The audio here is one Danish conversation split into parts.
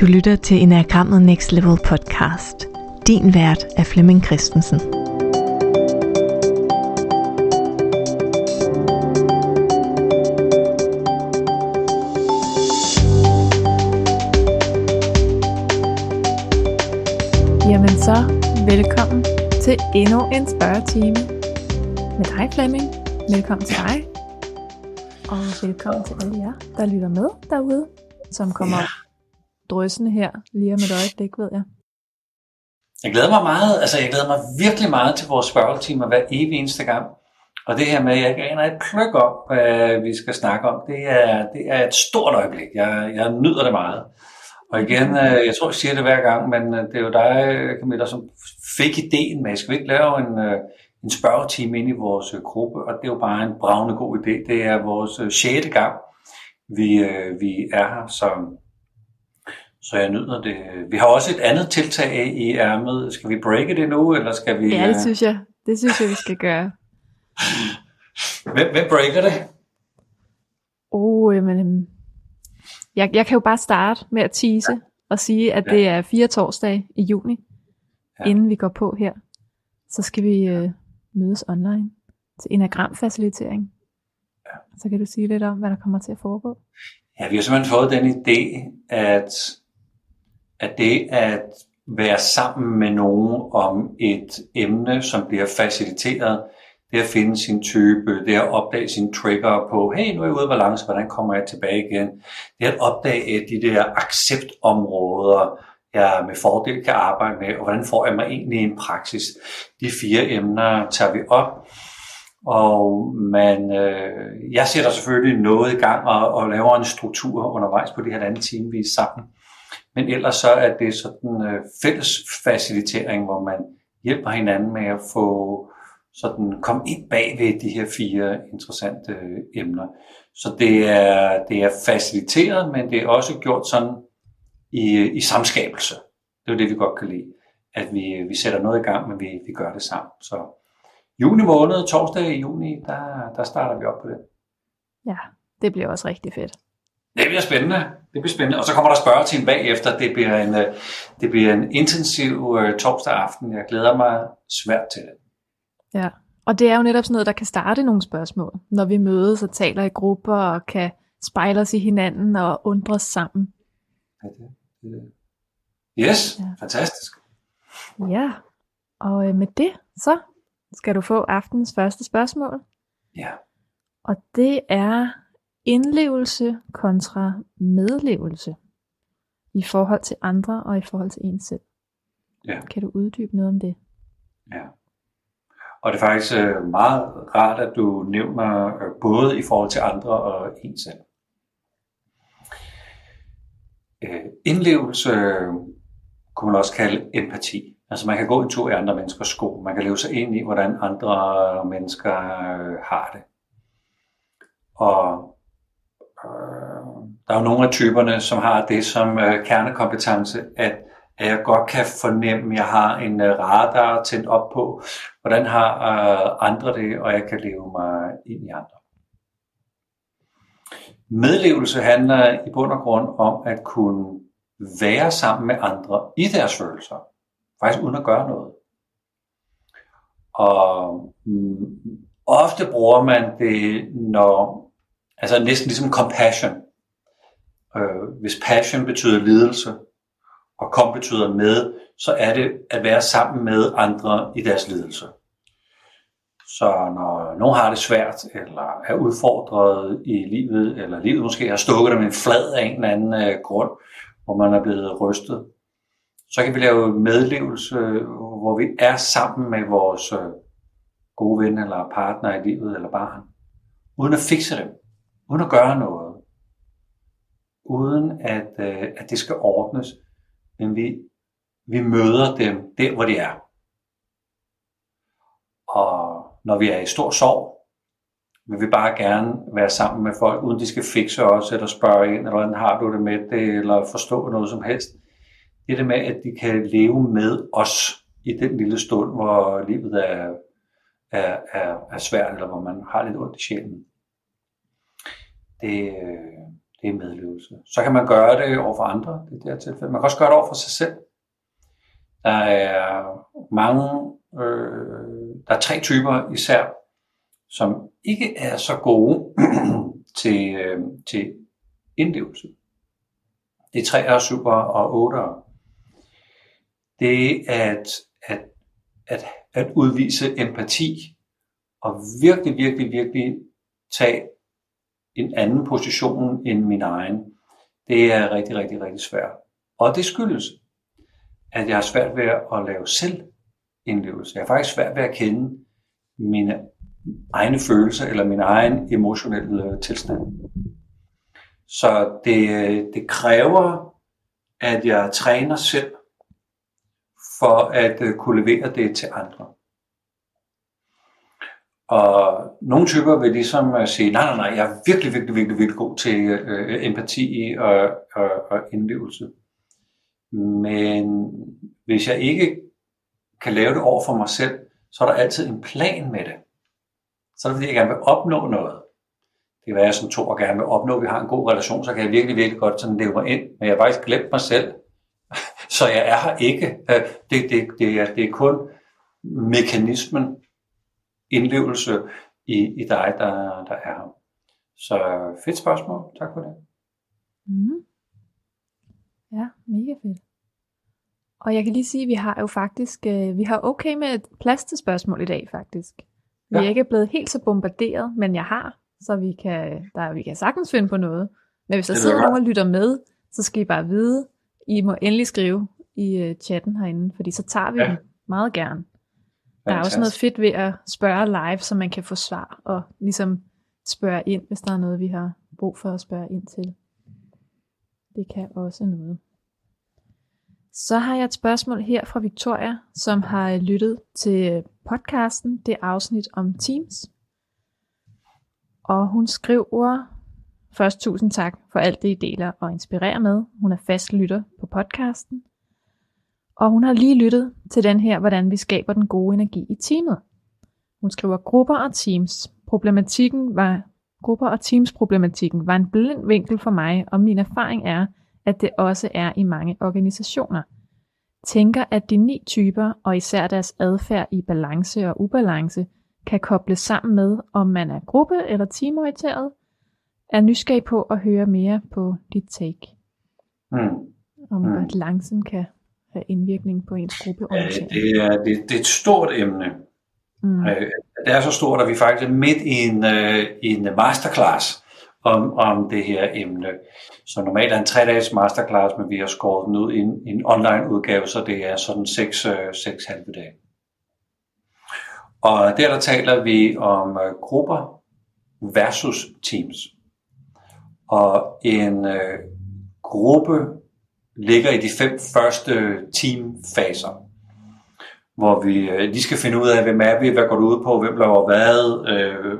Du lytter til Enagrammet Next Level podcast. Din vært er Flemming Christensen. Jamen så, velkommen til endnu en spørgetime med dig Flemming. Velkommen til dig. Og velkommen til alle jer, der lytter med derude, som kommer Ja. Drøsende her lige om et øjeblik, ved jeg. Jeg glæder mig meget, altså jeg glæder mig virkelig meget til vores spørgetimer hver evig eneste gang. Og det her med, at jeg ikke aner et pløk om, hvad vi skal snakke om, det er, det er et stort øjeblik. Jeg, jeg nyder det meget. Og igen, øh, jeg tror, jeg siger det hver gang, men øh, det er jo dig, Camilla, som fik ideen med, skal vi ikke lave en, øh, en spørgetime ind i vores øh, gruppe? Og det er jo bare en bravende god idé. Det er vores øh, sjette gang, vi, øh, vi er her, så, så jeg nyder det. Vi har også et andet tiltag i ærmet. Skal vi breake det nu, eller skal vi... Ja, det øh, synes jeg. Det synes jeg, vi skal gøre. Hvem, hvem breaker det? Oh, jamen, øhm, jeg, jeg kan jo bare starte med at tease og sige, at Ja. det er fire torsdage i juni, Ja. inden vi går på her. Så skal vi øh, mødes online til enagramfacilitering. Ja. Så kan du sige lidt om, hvad der kommer til at foregå. Ja, vi har simpelthen fået den idé, at, at det at være sammen med nogen om et emne, som bliver faciliteret, det at finde sin type, det at opdage sine trigger på, hey, nu er jeg ude af balance, hvordan kommer jeg tilbage igen? Det at opdage de der acceptområder, jeg med fordel kan arbejde med, og hvordan får jeg mig egentlig i en praksis? De fire emner tager vi op, og man, øh, jeg sætter selvfølgelig noget i gang og, og laver en struktur undervejs på det her andet time, vi er sammen. Men ellers så er det sådan øh, fælles facilitering, hvor man hjælper hinanden med at få sådan komme ind bag ved de her fire interessante øh, emner. Så det er, det er faciliteret, men det er også gjort sådan i, øh, i samskabelse. Det er jo det, vi godt kan lide. At vi, øh, vi sætter noget i gang, men vi, vi gør det sammen. Så juni måned, torsdag i juni, der, der starter vi op på det. Ja, det bliver også rigtig fedt. Det bliver spændende. Det bliver spændende. Og så kommer der spørgetime bagefter. Det bliver en, øh, det bliver en intensiv øh, torsdag aften. Jeg glæder mig svært til det. Ja. Og det er jo netop sådan noget, der kan starte nogle spørgsmål, når vi mødes og taler i grupper og kan spejle os i hinanden og undres sammen. Ja, det, det. Yes, Ja. fantastisk. Ja, og øh, med det, så skal du få aftens første spørgsmål. Ja. Og det er indlevelse kontra medlevelse i forhold til andre og i forhold til en selv. Ja. Kan du uddybe noget om det? Ja. Og det er faktisk øh, meget rart, at du nævner øh, både i forhold til andre og en selv. Øh, Indlevelse kunne man også kalde empati. Altså man kan gå en tur i andre menneskers sko. Man kan leve sig ind i, hvordan andre mennesker har det. Og der er jo nogle af typerne, som har det som øh, kernekompetence, at, at jeg godt kan fornemme, at jeg har en øh, radar tændt op på, hvordan har øh, andre det, og jeg kan leve mig ind i andre. Medlevelse handler i bund og grund om at kunne være sammen med andre i deres følelser, faktisk uden at gøre noget. Og mm, ofte bruger man det, når, altså næsten ligesom compassion. Øh, hvis passion betyder lidelse, og kom betyder med, så er det at være sammen med andre i deres lidelse. Så når nogen har det svært, eller er udfordret i livet, eller livet måske har stukket dem en flad af en eller anden øh, grund, hvor man er blevet rystet, så kan vi lave medlevelse, hvor vi er sammen med vores øh, gode ven, eller partner i livet, eller barn, uden at fikse dem, uden at gøre noget, uden at, øh, at det skal ordnes, men vi, vi møder dem der, hvor de er. Og når vi er i stor sorg, vil vi bare gerne være sammen med folk, uden de skal fikse os, eller spørge ind, eller hvordan har du det med det, eller forstå noget som helst. Det er det med, at de kan leve med os i den lille stund, hvor livet er, er, er, er svært, eller hvor man har lidt ondt i sjælen. Det, øh, det er medlevelse. Så kan man gøre det over for andre, i det her tilfælde. Man kan også gøre det over for sig selv. Der er mange, øh, der er tre typer især, som ikke er så gode til, øh, til indlevelse. Det er 3'ere, 7'ere og 8'ere. Det er at, at, at, at udvise empati og virkelig, virkelig, virkelig tage en anden position end min egen, det er rigtig, rigtig, rigtig svært. Og det skyldes, at jeg har svært ved at lave selvindlevelse. Jeg har faktisk svært ved at kende mine egne følelser eller min egen emotionelle tilstand. Så det, det kræver, at jeg træner selv for at øh, kunne levere det til andre. Og nogle typer vil ligesom øh, sige, nej, nej, nej, jeg er virkelig, virkelig, virkelig, virkelig god til øh, empati og, og, og indlevelse. Men hvis jeg ikke kan lave det over for mig selv, så er der altid en plan med det. Så er det fordi, jeg gerne vil opnå noget. Det kan være, at jeg som to og gerne vil opnå, at vi har en god relation, så kan jeg virkelig, virkelig godt sådan leve mig ind. Men jeg har faktisk glemt mig selv. så jeg er her ikke. Øh, det, det, det, er, det er kun mekanismen, indlevelse i, i dig, der, der er her. Så fedt spørgsmål. Tak for det. Mm. Ja, mega fedt. Og jeg kan lige sige, at vi har jo faktisk, øh, vi har okay med et plads til spørgsmål i dag faktisk. Vi ja. er ikke blevet helt så bombarderet, men jeg har, så vi kan, der, vi kan sagtens finde på noget. Men hvis der sidder nogen og lytter med, så skal I bare vide, I må endelig skrive i uh, chatten herinde, fordi så tager vi ja. den meget gerne. Der er også noget fedt ved at spørge live, så man kan få svar og ligesom spørge ind, hvis der er noget, vi har brug for at spørge ind til. Det kan også noget. Så har jeg et spørgsmål her fra Victoria, som har lyttet til podcasten, det afsnit om Teams. Og hun skriver først tusind tak for alt det, I deler og inspirerer med. Hun er fast lytter på podcasten. Og hun har lige lyttet til den her, hvordan vi skaber den gode energi i teamet. Hun skriver grupper og teams. Problematikken var, grupper og teams problematikken var en blind vinkel for mig, og min erfaring er, at det også er i mange organisationer. Tænker, at de ni typer, og især deres adfærd i balance og ubalance, kan kobles sammen med, om man er gruppe- eller teamorienteret, er nysgerrig på at høre mere på dit take. Mm. Om mm. balancen kan have indvirkning på ens gruppeorientering? Det er, det, det er et stort emne. Mm. Øh, det er så stort, at vi faktisk er midt i en, øh, en masterclass om, om det her emne. Så normalt er en tre dages masterclass, men vi har skåret den ud i en, en online udgave, så det er sådan seks, øh, seks halve dage. Og der, der taler vi om grupper versus teams. Og en øh, gruppe ligger i de fem første teamfaser, hvor vi øh, lige skal finde ud af, hvem er vi, hvad går du ud på, hvem laver hvad, øh,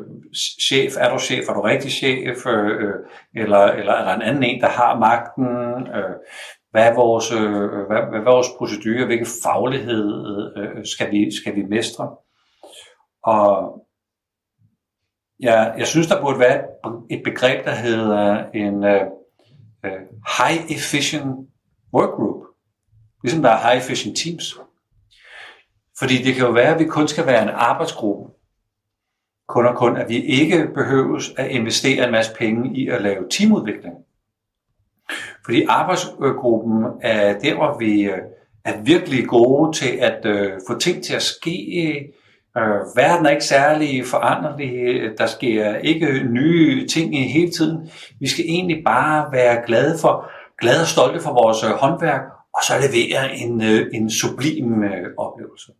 chef, er du chef, er du rigtig chef, øh, øh eller, eller er der en anden en, der har magten, øh, hvad er vores, øh, øh hvad, hvad er vores procedure, hvilken faglighed øh, skal, vi, skal vi mestre. Og jeg, jeg synes, der burde være et begreb, der hedder en øh, high efficient workgroup. Ligesom der er high efficient teams. Fordi det kan jo være, at vi kun skal være en arbejdsgruppe. Kun og kun, at vi ikke behøves at investere en masse penge i at lave teamudvikling. Fordi arbejdsgruppen er der, hvor vi øh, er virkelig gode til at øh, få ting til at ske. Øh, verden er ikke særlig foranderlig. Der sker ikke nye ting hele tiden. Vi skal egentlig bare være glade for, glade og stolte for vores øh, håndværk, og så levere en, øh, en sublim øh, oplevelse.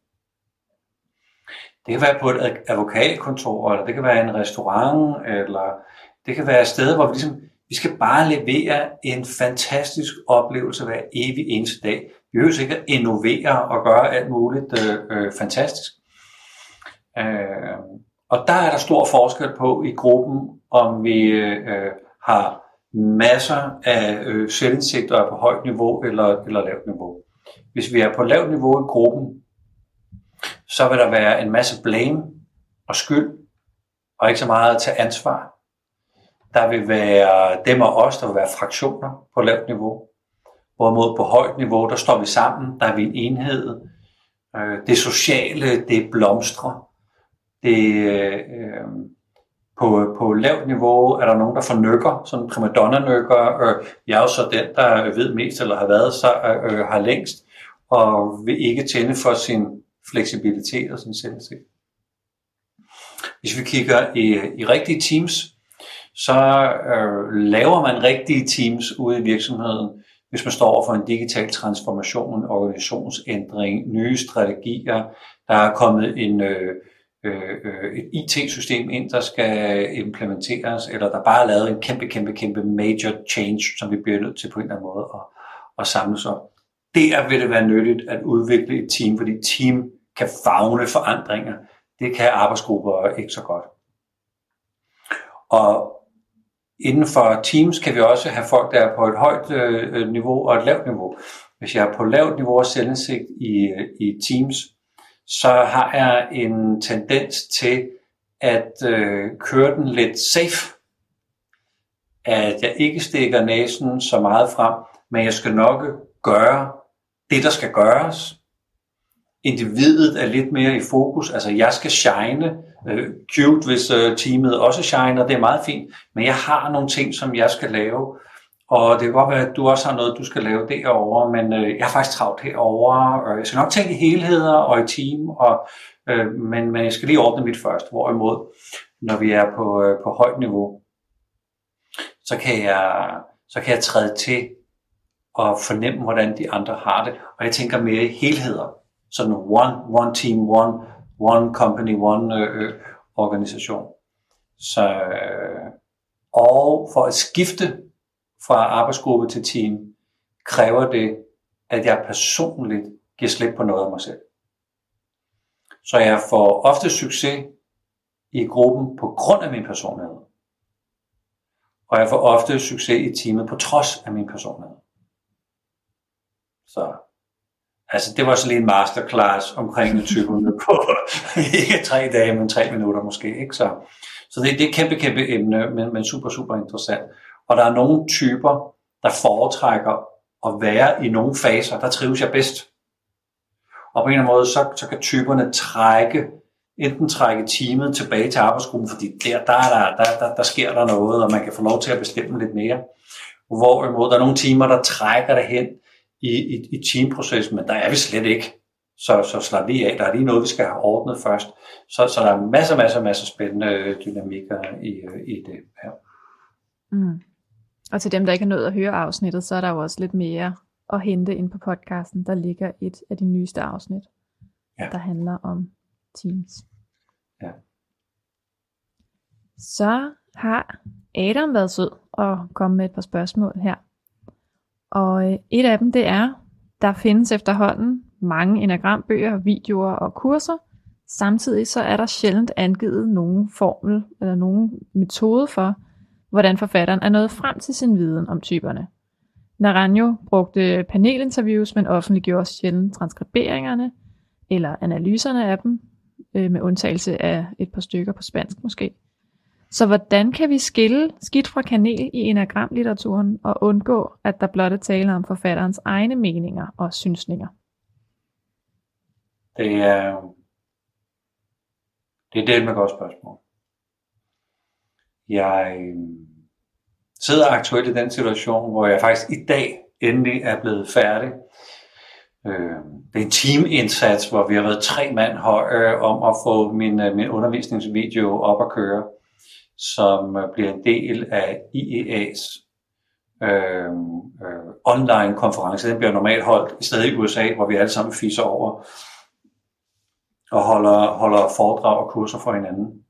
Det kan være på et advokatkontor, eller det kan være en restaurant, eller det kan være et sted, hvor vi ligesom, vi skal bare levere en fantastisk oplevelse hver evig eneste dag. Vi behøver ikke at innovere og gøre alt muligt øh, fantastisk. Øh, og der er der stor forskel på i gruppen, om vi øh, har masser af øh, selvindsigter på højt niveau eller, eller lavt niveau. Hvis vi er på lavt niveau i gruppen, så vil der være en masse blame og skyld, og ikke så meget at tage ansvar. Der vil være dem og os, der vil være fraktioner på lavt niveau. Hvorimod på højt niveau, der står vi sammen, der er vi en enhed. Øh, det sociale, det blomstrer. Det, øh, øh på, på lavt niveau er der nogen, der fornykker, sådan primadonna-nykker. Øh, jeg er jo så den, der ved mest, eller har været så øh, øh har længst, og vil ikke tænde for sin fleksibilitet og sin selvsikkerhed. Hvis vi kigger i, i rigtige teams, så øh, laver man rigtige teams ude i virksomheden, hvis man står over for en digital transformation, organisationsændring, nye strategier. Der er kommet en, øh, øh, øh et IT-system ind, der skal implementeres, eller der bare er lavet en kæmpe, kæmpe, kæmpe major change, som vi bliver nødt til på en eller anden måde at, at samles om. Der vil det være nyttigt at udvikle et team, fordi team kan fagne forandringer. Det kan arbejdsgrupper ikke så godt. Og inden for teams kan vi også have folk, der er på et højt øh, niveau og et lavt niveau. Hvis jeg er på lavt niveau og selvindsigt i, øh, i teams, så har jeg en tendens til at øh, køre den lidt safe. At jeg ikke stikker næsen så meget frem, men jeg skal nok gøre det, der skal gøres. Individet er lidt mere i fokus, altså jeg skal shine. Øh, cute, hvis øh, teamet også shiner, det er meget fint, men jeg har nogle ting, som jeg skal lave, og det kan godt være, at du også har noget, du skal lave derovre, men øh, jeg har faktisk travlt herovre, og jeg skal nok tænke i helheder og i team, og, øh, men, men jeg skal lige ordne mit først. Hvorimod, når vi er på, øh, på højt niveau, så kan, jeg, så kan jeg træde til og fornemme, hvordan de andre har det. Og jeg tænker mere i helheder. Sådan one, one team, one, one company, one øh, øh, organisation. Så, øh, og for at skifte fra arbejdsgruppe til team, kræver det, at jeg personligt giver slip på noget af mig selv. Så jeg får ofte succes i gruppen på grund af min personlighed. Og jeg får ofte succes i teamet på trods af min personlighed. Så altså det var så lige en masterclass omkring typerne på ikke tre dage, men tre minutter måske. Ikke? Så, så det, det er et kæmpe, kæmpe emne, men, men super, super interessant. Og der er nogle typer, der foretrækker at være i nogle faser, der trives jeg bedst. Og på en eller anden måde, så, så kan typerne trække, enten trække teamet tilbage til arbejdsgruppen, fordi der, der, der, der, der, der sker der noget, og man kan få lov til at bestemme lidt mere. Hvorimod der er nogle timer, der trækker det hen i, i, i teamprocessen, men der er vi slet ikke. Så, så slap lige af. Der er lige noget, vi skal have ordnet først. Så, så der er masser, masser, masser spændende dynamikker i, øh, i det her. Mm. Og til dem, der ikke har nået at høre afsnittet, så er der jo også lidt mere at hente ind på podcasten. Der ligger et af de nyeste afsnit, ja. der handler om Teams. Ja. Så har Adam været sød og kommet med et par spørgsmål her. Og øh, et af dem det er, der findes efterhånden mange enagrambøger, videoer og kurser. Samtidig så er der sjældent angivet nogen formel eller nogen metode for, hvordan forfatteren er nået frem til sin viden om typerne. Naranjo brugte panelinterviews, men offentliggjorde sjældent transkriberingerne eller analyserne af dem, øh, med undtagelse af et par stykker på spansk måske. Så hvordan kan vi skille skidt fra kanel i enagramlitteraturen og undgå, at der blot er tale om forfatterens egne meninger og synsninger? Det er, det er det med godt spørgsmål. Jeg øhm, sidder aktuelt i den situation, hvor jeg faktisk i dag endelig er blevet færdig. Øhm, det er en teamindsats, hvor vi har været tre mand høje øh, om at få min, øh, min undervisningsvideo op at køre, som øh, bliver en del af IEA's øh, øh, online konference. Den bliver normalt holdt i stedet i USA, hvor vi alle sammen fiser over og holder, holder foredrag og kurser for hinanden.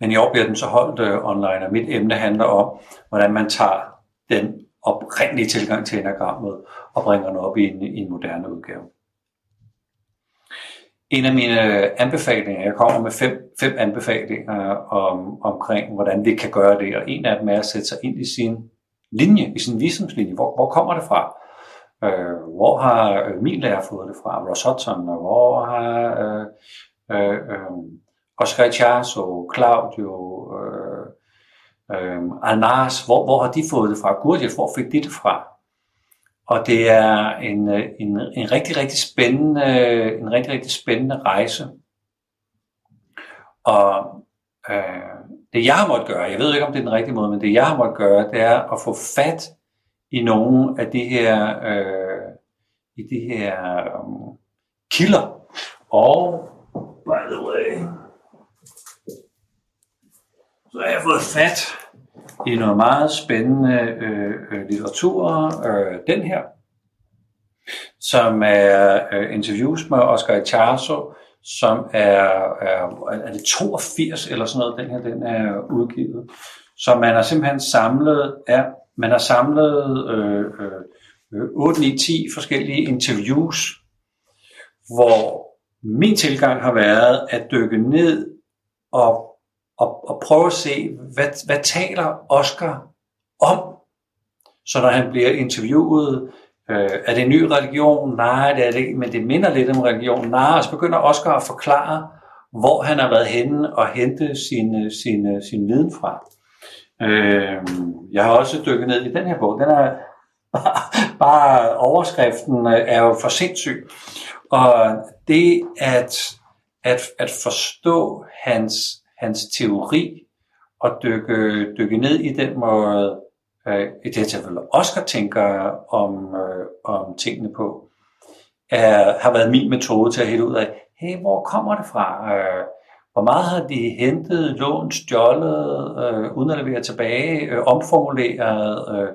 Men i år bliver den så holdt øh, online, og mit emne handler om, hvordan man tager den oprindelige tilgang til enagrammet og bringer den op i en, i en moderne udgave. En af mine anbefalinger, jeg kommer med fem, fem anbefalinger om, omkring, hvordan vi kan gøre det, og en af dem er at sætte sig ind i sin linje, i sin visdomslinje. Hvor, hvor kommer det fra? Øh, hvor har øh, min lærer fået det fra? Ross Hudson, og hvor har øh, øh, øh øh, Oscar Ichazo, Claudio, øh, øh, Alnars, hvor, hvor har de fået det fra? Gurdjieff, hvor fik de det fra? Og det er en, øh, en, en rigtig, rigtig spændende, en rigtig, rigtig spændende rejse. Og øh, det jeg har måttet gøre, jeg ved ikke om det er den rigtige måde, men det jeg har måttet gøre, det er at få fat i nogle af de her, øh, i de her øh, kilder. Og by the way, så har jeg fået fat i noget meget spændende øh, øh, litteratur. Øh, den her, som er øh, interviews med Oscar Icharso, som er, er, er det 82 eller sådan noget, den her den er udgivet. Så man har simpelthen samlet, ja, man har samlet øh, øh, 8, 9, 10 forskellige interviews, hvor min tilgang har været at dykke ned og og, og prøve at se, hvad, hvad taler Oscar om? Så når han bliver interviewet, øh, er det en ny religion? Nej, det er det ikke, men det minder lidt om religion. Nej, og så begynder Oscar at forklare, hvor han har været henne og hente sin, sin, sin viden fra. Øh, jeg har også dykket ned i den her bog. Den er bare, bare overskriften er jo for sindssyg. Og det at, at, at forstå hans hans teori og dykke, dykke ned i den måde, øh, i det tilfælde Oscar tænker om, øh, om tingene på, er, har været min metode til at hælde ud af, hey, hvor kommer det fra? Øh, hvor meget har de hentet, lånt, stjålet, øh, uden at levere tilbage, øh, omformuleret? Øh,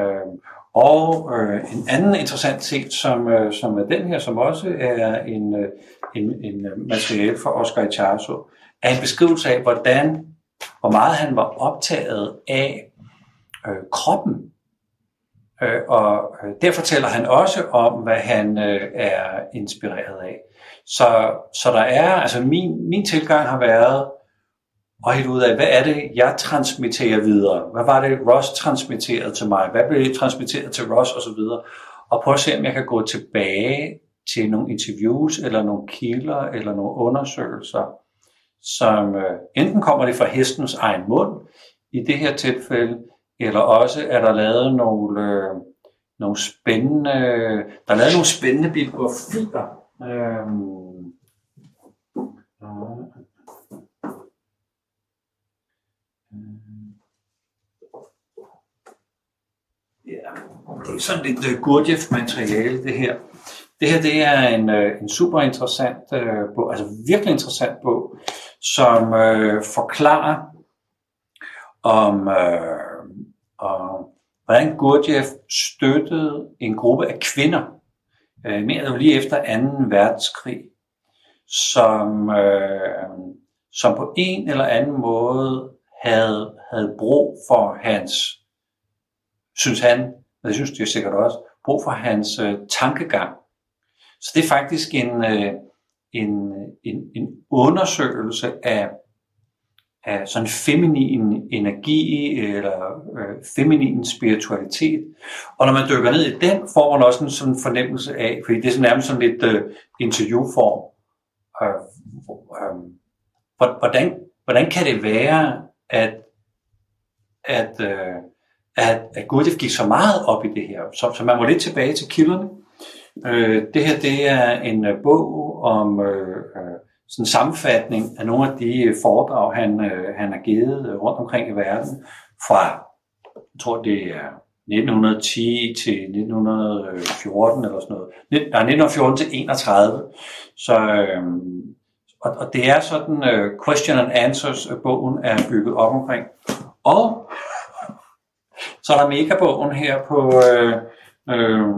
øh, og øh, en anden interessant ting, som, øh, som er den her, som også er en, øh, en, en øh, materiale for Oscar Icharso, er en beskrivelse af, hvordan, hvor meget han var optaget af øh, kroppen. Øh, og øh, der fortæller han også om, hvad han øh, er inspireret af. Så, så der er, altså min, min tilgang har været at helt ud af, hvad er det, jeg transmitterer videre? Hvad var det, Ross transmitterede til mig? Hvad blev transmitteret til Ross osv.? Og prøve at se, om jeg kan gå tilbage til nogle interviews, eller nogle kilder, eller nogle undersøgelser, som øh, enten kommer det fra hestens egen mund, i det her tilfælde, eller også er der lavet nogle, øh, nogle spændende, der er lavet nogle spændende biografier. Øh, Ja, det er sådan lidt uh, Gurdjieff-materiale, det her. Det her det er en, uh, en super interessant uh, bog, altså virkelig interessant bog, som øh, forklarer om, øh, om, hvordan Gurdjieff støttede en gruppe af kvinder, øh, mere lige efter 2. verdenskrig, som, øh, som på en eller anden måde havde, havde brug for hans, synes han, og det synes det sikkert også, brug for hans øh, tankegang. Så det er faktisk en, øh, en, en, en undersøgelse af, af sådan feminin energi eller øh, feminin spiritualitet. Og når man dykker ned i den, får man også en sådan fornemmelse af, fordi det er sådan nærmest sådan lidt øh, interviewform, øh, øh, hvordan, hvordan kan det være, at, at, øh, at, at Gurdjieff gik så meget op i det her? Så, så man var lidt tilbage til kilderne. Øh, det her det er en øh, bog om øh, øh, sådan en sammenfatning af nogle af de øh, foredrag, han, øh, han har givet rundt omkring i verden fra, jeg tror det er 1910 til 1914 eller sådan noget. Nej, 1914 til 31. Så, øh, og, og det er sådan, uh, question and answers bogen er bygget op omkring. Og så er der megabogen her på, øh, øh,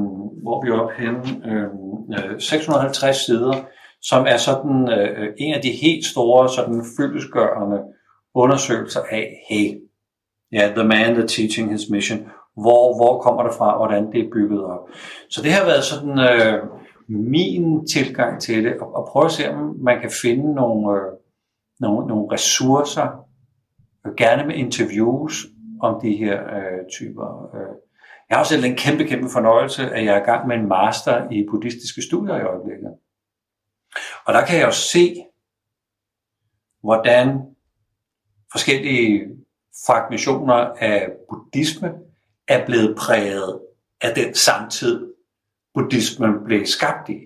hvor vi er oppe henne, øh, øh 650 sider, som er sådan øh, en af de helt store, sådan fyldesgørende undersøgelser af, hey, yeah, the man the teaching his mission, hvor, hvor kommer det fra, hvordan det er bygget op. Så det har været sådan øh, min tilgang til det, og, og prøve at se, om man kan finde nogle, øh, nogle, nogle ressourcer, gerne med interviews om de her øh, typer øh, jeg har også selv en kæmpe, kæmpe fornøjelse, at jeg er i gang med en master i buddhistiske studier i øjeblikket. Og der kan jeg jo se, hvordan forskellige fragmentationer af buddhisme er blevet præget af den samtid, buddhismen blev skabt i.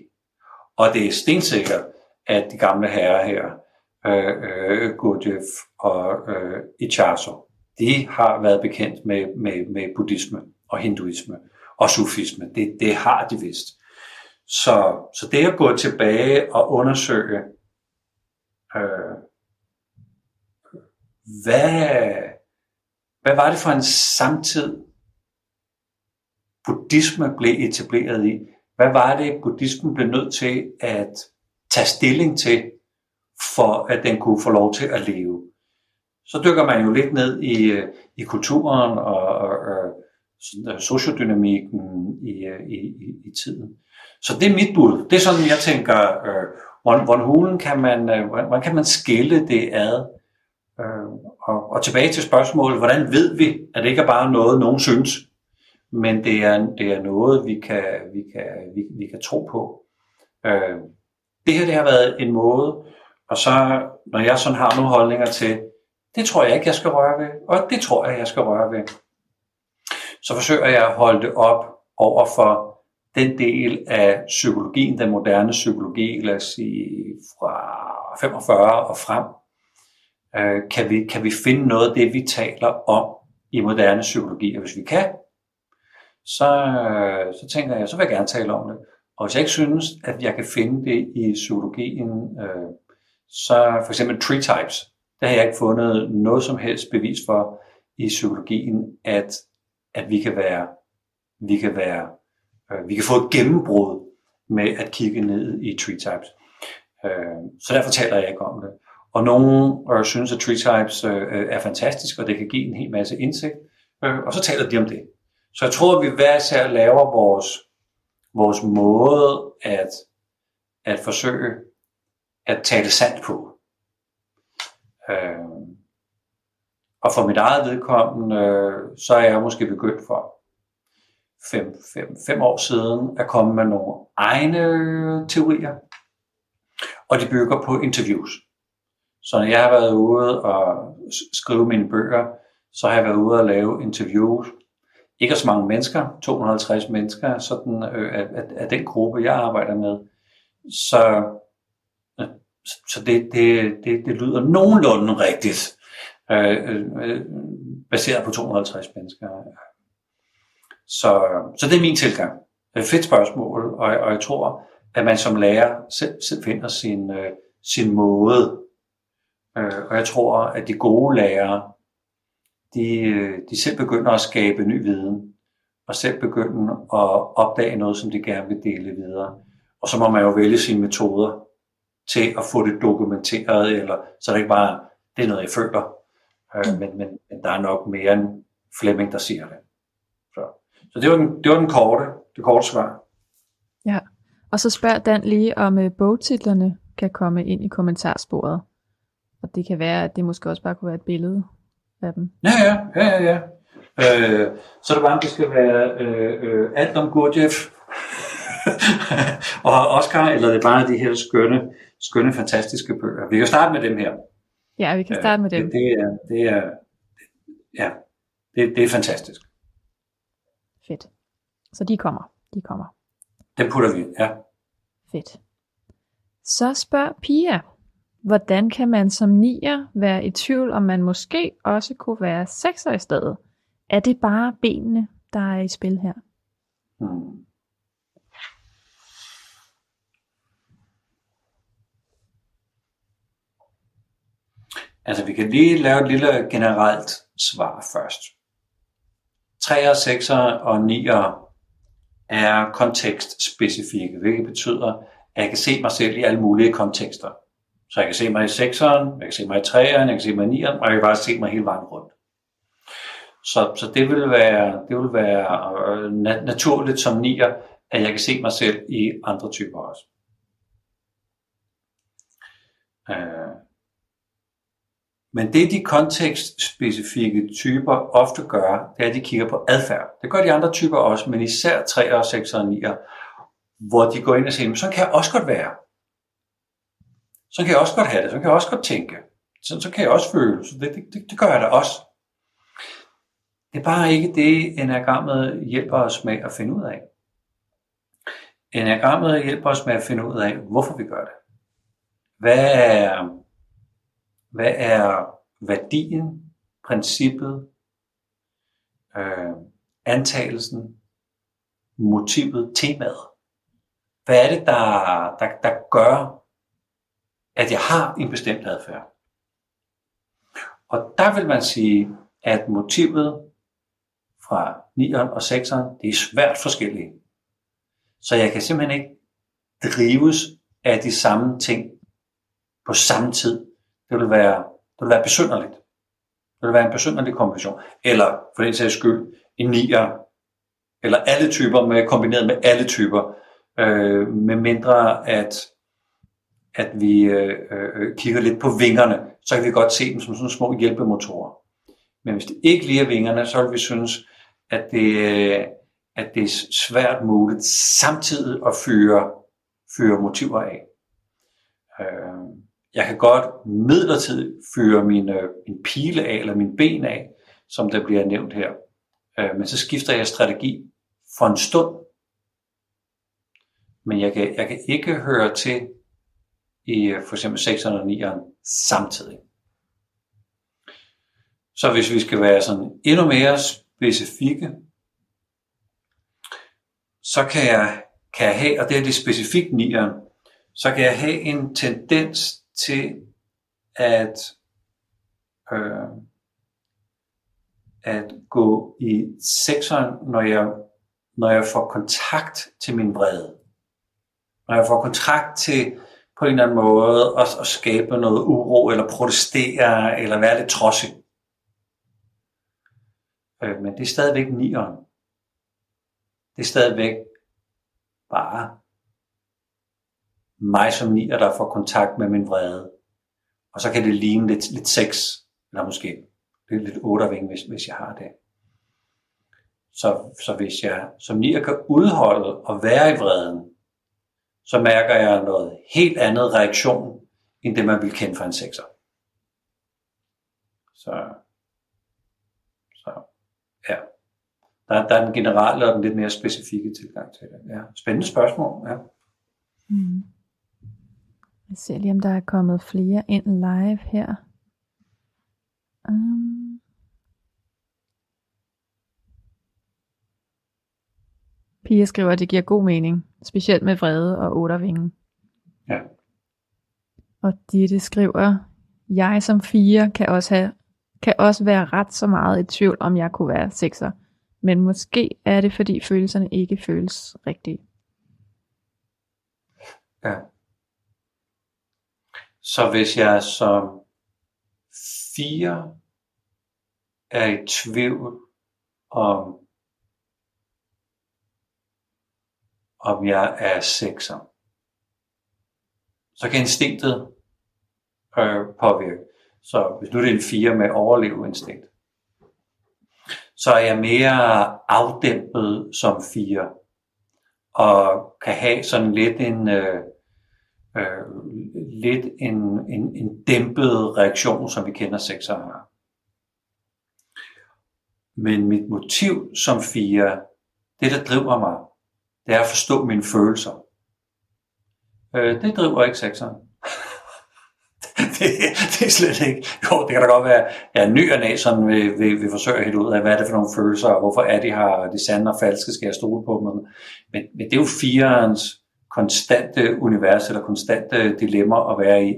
Og det er stensikkert, at de gamle herrer her, øh, øh, Gurdjieff og øh, Ichazo, de har været bekendt med, med, med buddhismen og hinduisme og sufisme. Det, det har de vist. Så, så det at gå tilbage og undersøge, øh, hvad, hvad var det for en samtid, buddhisme blev etableret i? Hvad var det, buddhismen blev nødt til at tage stilling til, for at den kunne få lov til at leve? Så dykker man jo lidt ned i, øh, i kulturen og, og, og Øh, sociodynamikken i, øh, i, i, i tiden. Så det er mit bud. Det er sådan, jeg tænker, øh, hvordan, hvordan hulen kan man, øh, hvordan kan man skille det ad? Øh, og, og tilbage til spørgsmålet, hvordan ved vi, at det ikke er bare noget, nogen synes, men det er, det er noget, vi kan, vi kan, vi, vi kan tro på. Øh, det her det har været en måde, og så når jeg sådan har nogle holdninger til, det tror jeg ikke, jeg skal røre ved, og det tror jeg, jeg skal røre ved, så forsøger jeg at holde det op over for den del af psykologien, den moderne psykologi, lad os sige fra 45 og frem, øh, kan, vi, kan vi finde noget af det, vi taler om i moderne psykologi. Og hvis vi kan, så, øh, så tænker jeg, så vil jeg gerne tale om det. Og hvis jeg ikke synes, at jeg kan finde det i psykologien, øh, så for eksempel tree types, der har jeg ikke fundet noget som helst bevis for i psykologien, at, at vi kan være, vi kan være, øh, vi kan få et gennembrud med at kigge ned i tree types. Øh, så derfor taler jeg ikke om det. Og nogen øh, synes, at tree types øh, er fantastisk, og det kan give en hel masse indsigt, øh, og så taler de om det. Så jeg tror, at vi hver især laver vores, vores måde at, at forsøge at tale sandt på. Øh, og for mit eget vedkommende, øh, så er jeg måske begyndt for fem, fem, fem år siden at komme med nogle egne øh, teorier. Og de bygger på interviews. Så når jeg har været ude og skrive mine bøger, så har jeg været ude og lave interviews. Ikke så mange mennesker, 250 mennesker, sådan øh, af, af, af den gruppe, jeg arbejder med. Så, øh, så det, det, det, det lyder nogenlunde rigtigt, øh, øh, baseret på 250 mennesker. Så, så det er min tilgang. Et fedt spørgsmål, og, og jeg tror, at man som lærer selv, selv finder sin, øh, sin måde Øh, og jeg tror, at de gode lærere, de, øh, de selv begynder at skabe ny viden, og selv begynder at opdage noget, som de gerne vil dele videre. Og så må man jo vælge sine metoder til at få det dokumenteret, eller så det ikke bare, det er noget, jeg føler, øh, men, men, men der er nok mere end Flemming, der siger det. Så, så det, var den, det var den korte, det korte svar. Ja, og så spørger Dan lige, om øh, bogtitlerne kan komme ind i kommentarsporet. Og det kan være, at det måske også bare kunne være et billede af dem. Ja, ja, ja, ja. ja. Øh, så er det bare, at det skal være øh, øh, alt om Gurdjieff og Oscar, eller det er bare de her skønne, skønne, fantastiske bøger. Vi kan starte med dem her. Ja, vi kan starte med dem. Det, det, er, det er, ja, det, det er fantastisk. Fedt. Så de kommer. De kommer. Den putter vi, ja. Fedt. Så spørg Pia, Hvordan kan man som nier være i tvivl, om man måske også kunne være sekser i stedet? Er det bare benene, der er i spil her? Hmm. Altså, vi kan lige lave et lille generelt svar først. 3'er, 6'er og 9'er er kontekstspecifikke, hvilket betyder, at jeg kan se mig selv i alle mulige kontekster. Så jeg kan se mig i 6'eren, jeg kan se mig i 3'eren, jeg kan se mig i 9'eren, og jeg kan bare se mig hele vejen rundt. Så, så det vil være, det vil være øh, naturligt som 9'er, at jeg kan se mig selv i andre typer også. Øh. Men det de kontekstspecifikke typer ofte gør, det er, at de kigger på adfærd. Det gør de andre typer også, men især 3, 6 og 9, hvor de går ind og siger, så kan jeg også godt være så kan jeg også godt have det, så kan jeg også godt tænke. Så, så kan jeg også føle, så det, det, det gør jeg da også. Det er bare ikke det, enagrammet hjælper os med at finde ud af. Enagrammet hjælper os med at finde ud af, hvorfor vi gør det. Hvad er, hvad er værdien, princippet, øh, antagelsen, motivet, temaet? Hvad er det, der, der, der gør, at jeg har en bestemt adfærd? Og der vil man sige, at motivet fra 9'eren og 6'eren, det er svært forskellige. Så jeg kan simpelthen ikke drives af de samme ting på samme tid. Det vil være, det vil være besynderligt. Det vil være en besynderlig kombination. Eller for den sags skyld, en nier, eller alle typer med, kombineret med alle typer, øh, med mindre at, at vi øh, øh, kigger lidt på vingerne, så kan vi godt se dem som sådan små hjælpemotorer. Men hvis det ikke lige er vingerne, så vil vi synes, at det, øh, at det er svært muligt samtidig at fyre, fyre motiver af. Øh, jeg kan godt midlertidigt fyre min, øh, min pile af, eller min ben af, som der bliver nævnt her. Øh, men så skifter jeg strategi for en stund. Men jeg kan, jeg kan ikke høre til i øh, for eksempel 6'eren og 9'eren samtidig. Så hvis vi skal være sådan endnu mere specifikke, så kan jeg, kan jeg have, og det er det specifikt nieren, så kan jeg have en tendens til at, øh, at gå i sekseren, når jeg, når jeg får kontakt til min vrede. Når jeg får kontakt til på en eller anden måde at, at skabe noget uro, eller protestere, eller være lidt trodsig. Øh, men det er stadigvæk nieren. Det er stadigvæk bare mig som nier, der får kontakt med min vrede. Og så kan det ligne lidt, lidt sex, eller måske lidt, lidt otterving, hvis, hvis jeg har det. Så, så hvis jeg som nier kan udholde og være i vreden, så mærker jeg noget helt andet reaktion, end det man vil kende fra en sekser. Så, så ja. Der, der er den generelle og den lidt mere specifikke tilgang til det. Ja. Spændende spørgsmål. Ja. Mm. Jeg ser lige, om der er kommet flere ind live her. Um. Pia skriver, at det giver god mening, specielt med vrede og ottervingen. Ja. Og Ditte skriver, jeg som fire kan også, have, kan også være ret så meget i tvivl, om jeg kunne være sekser. Men måske er det, fordi følelserne ikke føles rigtige. Ja. Så hvis jeg som fire er i tvivl om, om jeg er sekser, så kan instinktet øh, påvirke. Så hvis nu det er en fire med overleveinstinkt, så er jeg mere afdæmpet som fire, og kan have sådan lidt en, øh, øh, lidt en, en, en dæmpet reaktion, som vi kender sekser har. Men mit motiv som fire, det der driver mig, det er at forstå mine følelser. Øh, det driver ikke sekseren. det, det er slet ikke. Jo, det kan da godt være, at jeg er ny og næ, sådan vil, vil, vil forsøge at ud af, hvad er det for nogle følelser, og hvorfor er de her, de sande og falske, skal jeg stole på dem. Men, men det er jo firens konstante univers eller konstante dilemmaer at være i.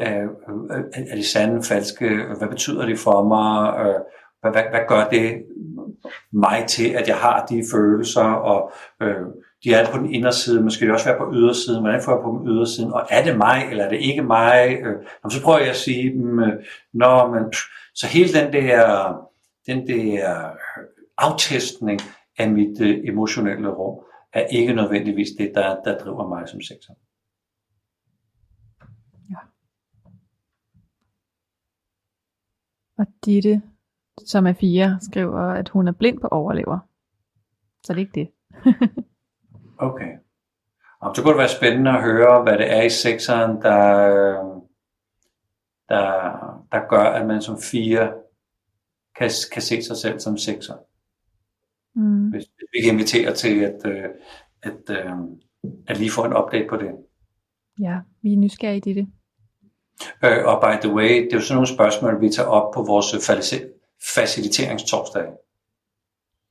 Øh, øh, er det sande, falske? Hvad betyder det for mig? Øh, hvad, hvad, hvad gør det mig til, at jeg har de følelser? Og øh, de er på den inderside, men skal de også være på ydersiden? Hvordan får jeg på den ydersiden? Og er det mig, eller er det ikke mig? Øh, så prøver jeg at sige dem, øh, Nå, men, så hele den der, den der aftestning af mit øh, emotionelle rum, er ikke nødvendigvis det, der, der driver mig som sektor. Ja. Og Ditte, som er fire, skriver, at hun er blind på overlever. Så det er ikke det. okay. Og så kunne det være spændende at høre, hvad det er i sekseren, der, der, der gør, at man som fire kan, kan se sig selv som sekser. Mm. Hvis, hvis vi kan invitere til at, øh, at, øh, at lige få en update på det. Ja, vi er nysgerrige i det. Øh, og by the way, det er jo sådan nogle spørgsmål, vi tager op på vores faciliteringstorsdag.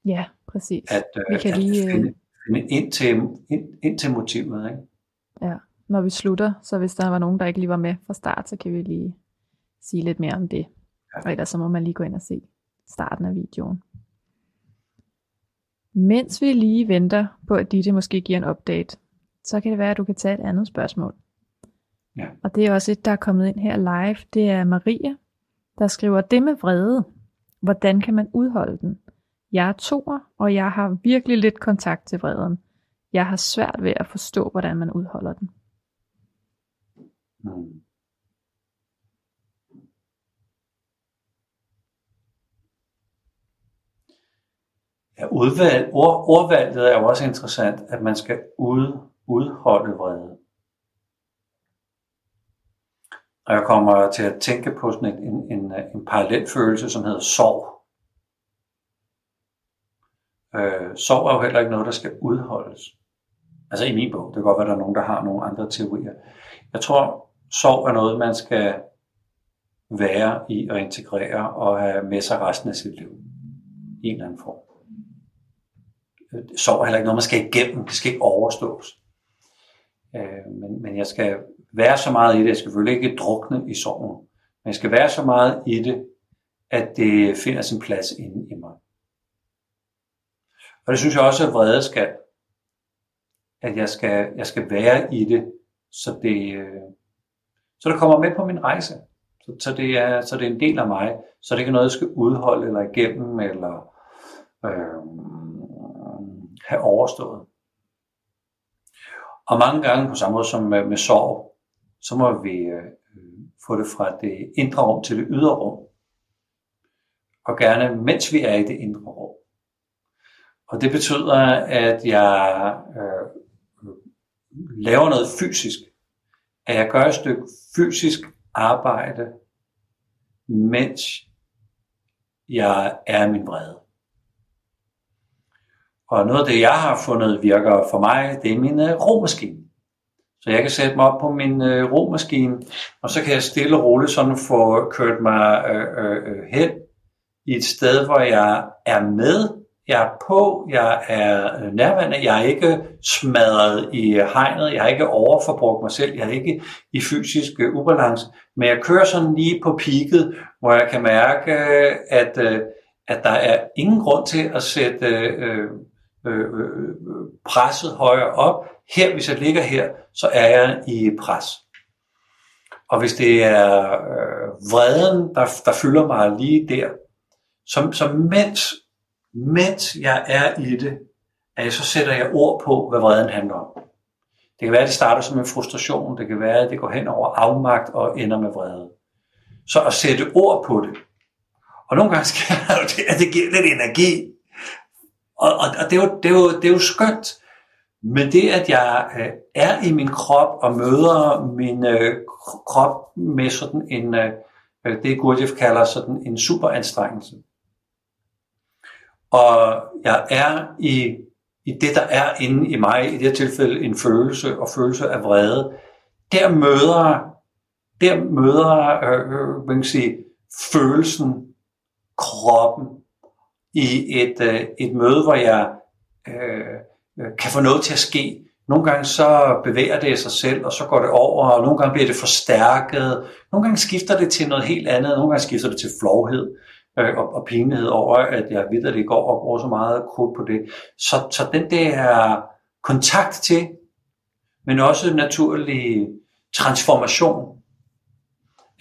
Ja, præcis. At, øh, Vi kan at lige, øh, finde, finde ind, til, ind, ind til motivet. Ikke? Ja, når vi slutter, så hvis der var nogen, der ikke lige var med fra start, så kan vi lige sige lidt mere om det. Ja. Og ellers så må man lige gå ind og se starten af videoen. Mens vi lige venter på, at Ditte måske giver en update, så kan det være, at du kan tage et andet spørgsmål. Ja. Og det er også et, der er kommet ind her live. Det er Maria, der skriver, det med vrede. Hvordan kan man udholde den? Jeg er toer, og jeg har virkelig lidt kontakt til vreden. Jeg har svært ved at forstå, hvordan man udholder den. Mm. Ja, udvalg, ord, ordvalget er jo også interessant, at man skal ud, udholde vrede. Og jeg kommer til at tænke på sådan en, en, en, en parallel følelse, som hedder sorg. Øh, sorg er jo heller ikke noget, der skal udholdes. Altså i min bog. Det kan godt være, der er nogen, der har nogle andre teorier. Jeg tror, sorg er noget, man skal være i og integrere og have med sig resten af sit liv. I en eller anden form. Øh, Sorg er heller ikke noget, man skal igennem. Det skal ikke overstås. Øh, men, men jeg skal være så meget i det. Jeg skal selvfølgelig ikke drukne i sorgen. Men jeg skal være så meget i det, at det finder sin plads inde i mig. Og det synes jeg også, at vrede skal. At jeg skal, jeg skal være i det, så det, øh, så det kommer med på min rejse. Så, så, det er, så det er en del af mig. Så det ikke er noget, jeg skal udholde eller igennem, eller øh, have overstået. Og mange gange, på samme måde som med, med sorg, så må vi øh, øh, få det fra det indre rum til det ydre rum. Og gerne mens vi er i det indre rum. Og det betyder, at jeg øh, laver noget fysisk. At jeg gør et stykke fysisk arbejde, mens jeg er min vrede. Og noget af det, jeg har fundet virker for mig, det er min øh, romaskine. Så jeg kan sætte mig op på min øh, romaskine, og så kan jeg stille og roligt sådan få kørt mig øh, øh, øh hen i et sted, hvor jeg er med, jeg er på, jeg er øh, nærværende, jeg er ikke smadret i hegnet, jeg har ikke overforbrugt mig selv, jeg er ikke i fysisk øh, ubalance, men jeg kører sådan lige på peaket, hvor jeg kan mærke, øh, at, øh, at der er ingen grund til at sætte øh, øh, øh, presset højere op. Her, hvis jeg ligger her, så er jeg i pres. Og hvis det er øh, vreden, der, der fylder mig lige der, så, så mens, mens jeg er i det, at så sætter jeg ord på, hvad vreden handler om. Det kan være, at det starter som en frustration. Det kan være, at det går hen over afmagt og ender med vrede. Så at sætte ord på det. Og nogle gange sker det jo det, at det giver lidt energi. Og, og, og det, er jo, det, er jo, det er jo skønt. Men det, at jeg øh, er i min krop og møder min øh, krop med sådan en, øh, øh, det Gurdjieff kalder sådan en superanstrengelse. Og jeg er i, i det, der er inde i mig, i det her tilfælde en følelse og følelse af vrede, der møder, der møder øh, øh man kan sige, følelsen, kroppen, i et, øh, et møde, hvor jeg øh, øh, kan få noget til at ske. Nogle gange så bevæger det sig selv, og så går det over, og nogle gange bliver det forstærket. Nogle gange skifter det til noget helt andet, nogle gange skifter det til flovhed øh, og, og pinlighed over, at jeg ved, at det går og bruger så meget krudt på det. Så, så den der kontakt til, men også naturlig transformation,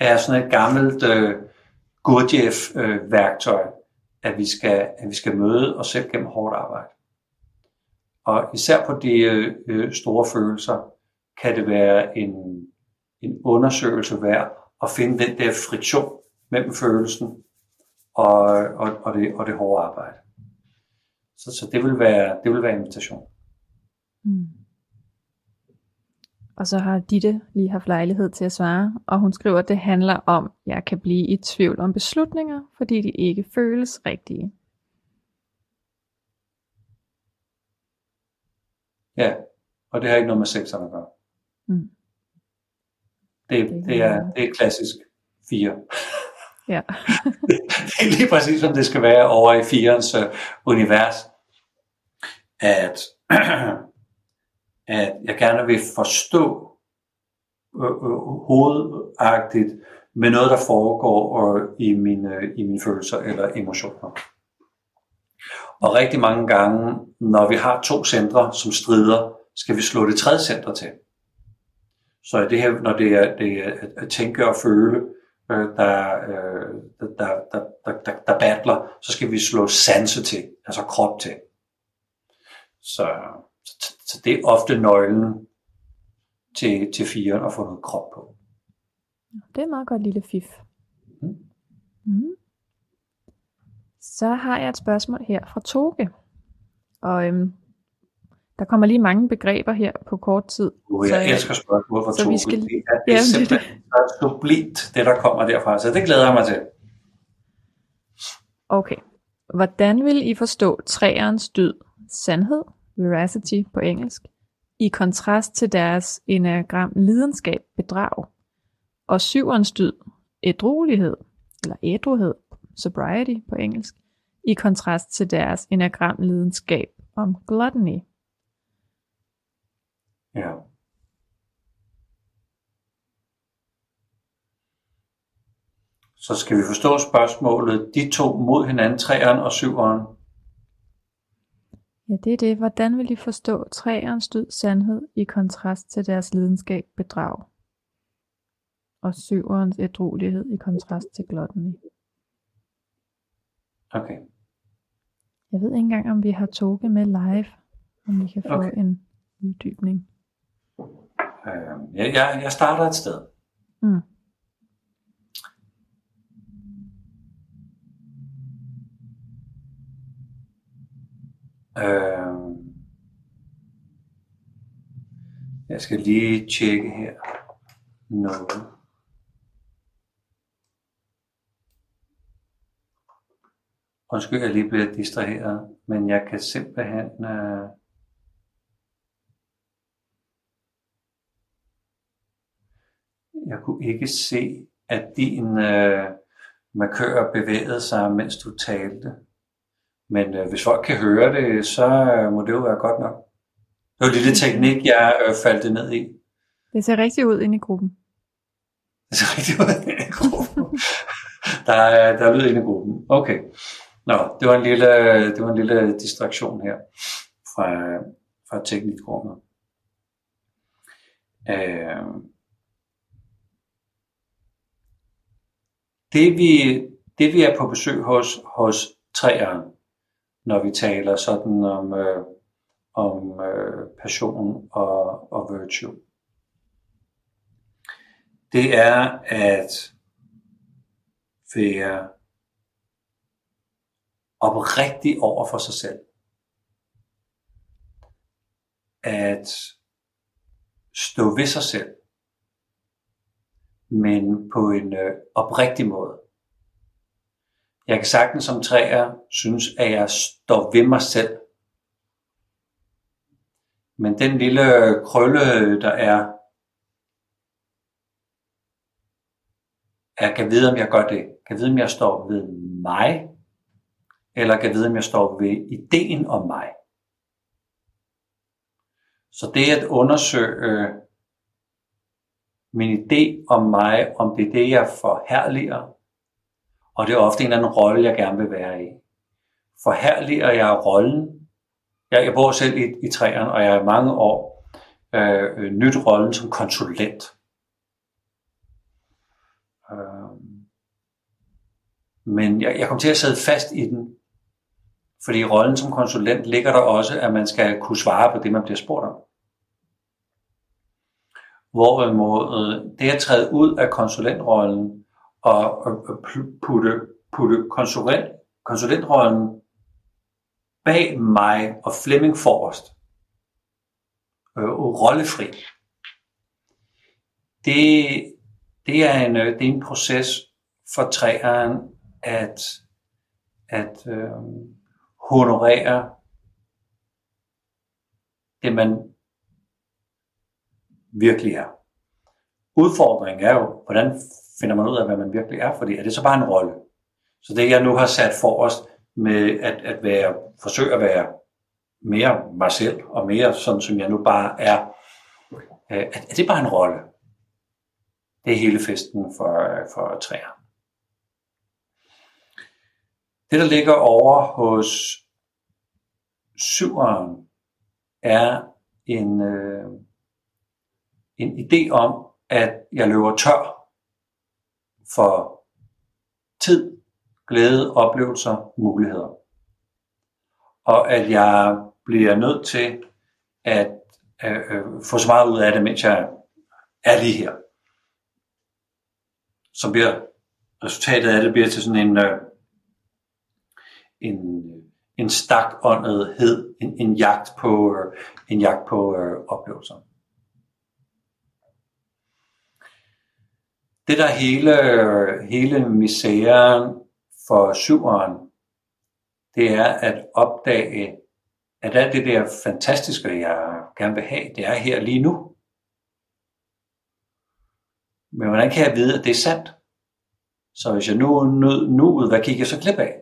er sådan et gammelt øh, Gurdjieff-værktøj. Øh, at vi skal, at vi skal møde os selv gennem hårdt arbejde. Og især på de øh, store følelser kan det være en, en undersøgelse værd at finde den der friktion mellem følelsen og, og, og, det, og det hårde arbejde. Så, så det, vil være, det vil være invitation. Mm. Og så har Ditte lige haft lejlighed til at svare, og hun skriver, at det handler om, at jeg kan blive i tvivl om beslutninger, fordi de ikke føles rigtige. Ja, og det har ikke noget med sexerne at gøre. Mm. Det, Det det, er, det er klassisk fire. Ja. det er lige præcis, som det skal være over i firens uh, univers. At, at jeg gerne vil forstå øh, øh, hovedagtigt med noget, der foregår øh, i, mine, øh, i mine følelser eller emotioner. Og rigtig mange gange, når vi har to centre, som strider, skal vi slå det tredje center til. Så det her, når det er, det er at- at tænke og føle, øh, der, øh, der, der, der, der, der, der battler, så skal vi slå sanse til, altså krop til. Så, så, så det er ofte nøglen til, til firen at få noget krop på. Det er et meget godt lille fif. Mm. Mm. Så har jeg et spørgsmål her fra Toge. Og øhm, der kommer lige mange begreber her på kort tid. Så, jeg øh, elsker spørgsmål fra så to. vi skal- Det er, det er simpelthen så sublimt, det der kommer derfra. Så det glæder jeg mig til. Okay. Hvordan vil I forstå træernes dyd, sandhed, veracity på engelsk, i kontrast til deres enagram lidenskab, bedrag, og syverens dyd, ædruelighed, eller ædruhed, sobriety på engelsk, i kontrast til deres enagram lidenskab om gluttony. Ja. Så skal vi forstå spørgsmålet, de to mod hinanden, træeren og syveren. Ja, det er det. Hvordan vil I forstå træernes dyd, sandhed, i kontrast til deres lidenskab, bedrag, og syverens ædruelighed i kontrast til gluttony? Okay. Jeg ved ikke engang, om vi har Toge med live, om vi kan få okay. en uddybning. Øh, jeg, jeg, jeg starter et sted. Mm. Øh, jeg skal lige tjekke her noget. Undskyld, jeg lige bliver distraheret, men jeg kan simpelthen... Øh, jeg kunne ikke se, at din øh, markør bevægede sig, mens du talte. Men øh, hvis folk kan høre det, så øh, må det jo være godt nok. Det var lille teknik, jeg øh, faldt ned i. Det ser rigtigt ud inde i gruppen. Det er rigtig ud i gruppen. der, er, der er lyd inde i gruppen. Okay. Nå, det var en lille, det var en lille distraktion her fra, fra teknikrummet. Øh, det, vi, det vi er på besøg hos, hos træeren, når vi taler sådan om, øh, om øh, passion og, og virtue, det er at være oprigtig over for sig selv. At stå ved sig selv, men på en øh, oprigtig måde. Jeg kan sagtens som træer synes, at jeg står ved mig selv. Men den lille krølle, der er, jeg kan vide, om jeg gør det. Kan vide, om jeg står ved mig, eller kan vide, om jeg står ved ideen om mig. Så det at undersøge øh, min idé om mig, om det er det, jeg forherliger, og det er ofte en eller anden rolle, jeg gerne vil være i. Forherliger jeg rollen? Jeg, jeg bor selv i, i træerne, og jeg har i mange år øh, øh, nyt rollen som konsulent. Øh, men jeg, jeg kom til at sidde fast i den, fordi i rollen som konsulent ligger der også, at man skal kunne svare på det, man bliver spurgt om. Hvorimod øh, det at træde ud af konsulentrollen og, og, putte, putte konsulent, konsulentrollen bag mig og Flemming forrest, øh, rollefri, det, det, er en, øh, det er en proces for træeren at, at øh, honorere det, man virkelig er. Udfordringen er jo, hvordan finder man ud af, hvad man virkelig er, fordi er det så bare en rolle? Så det, jeg nu har sat for os med at, at være, forsøge at være mere mig selv, og mere sådan, som jeg nu bare er, øh, at, at det er bare en rolle. Det er hele festen for, for træer. Det, der ligger over hos syveren, er en, øh, en idé om, at jeg løber tør for tid, glæde, oplevelser, muligheder. Og at jeg bliver nødt til at øh, øh, få så meget ud af det, mens jeg er lige her. Så bliver resultatet af det bliver til sådan en, øh, en, en stakåndethed, en, en jagt på, øh, en jagt på øh, oplevelser. Det der hele, hele misæren for syveren, det er at opdage, at alt det der fantastiske, jeg gerne vil have, det er her lige nu. Men hvordan kan jeg vide, at det er sandt? Så hvis jeg nu nød nu, hvad kigger jeg så glip af?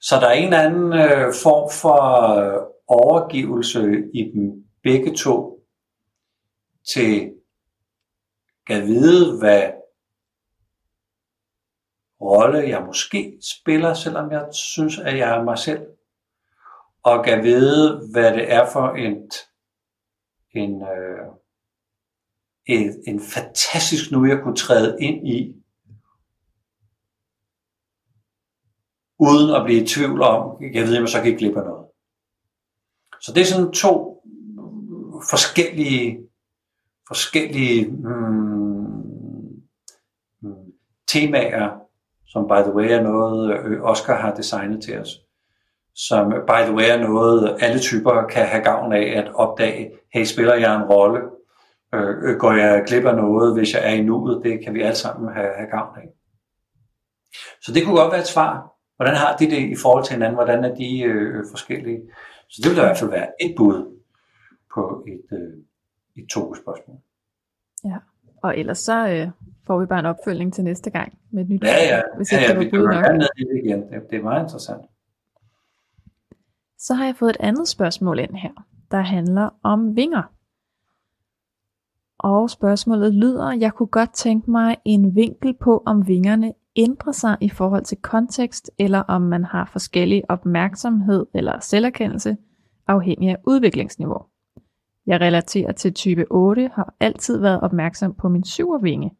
Så der er en eller anden øh, form for øh, overgivelse i dem begge to til at vide, hvad rolle jeg måske spiller, selvom jeg synes, at jeg er mig selv. Og kan vide, hvad det er for en, en, øh, en, en fantastisk nu, jeg kunne træde ind i, uden at blive i tvivl om, jeg ved, at jeg så kan glip af noget. Så det er sådan to forskellige, forskellige mm, temaer, som by the way er noget, øh, Oscar har designet til os. Som by the way er noget, alle typer kan have gavn af at opdage, hey, spiller jeg en rolle? Øh, øh, går jeg glip af noget, hvis jeg er i nuet? Det kan vi alle sammen have, have gavn af. Så det kunne godt være et svar Hvordan har de det i forhold til hinanden? Hvordan er de øh, forskellige? Så det vil i hvert fald være et bud på et, øh, et to spørgsmål. Ja, og ellers så øh, får vi bare en opfølgning til næste gang med et nyt Ja, ja, hvis ja, ja vi kan gerne ned i det igen. Det, det er meget interessant. Så har jeg fået et andet spørgsmål ind her, der handler om vinger. Og spørgsmålet lyder, jeg kunne godt tænke mig en vinkel på, om vingerne ændrer sig i forhold til kontekst, eller om man har forskellig opmærksomhed eller selverkendelse, afhængig af udviklingsniveau. Jeg relaterer til type 8, har altid været opmærksom på min syvervinge.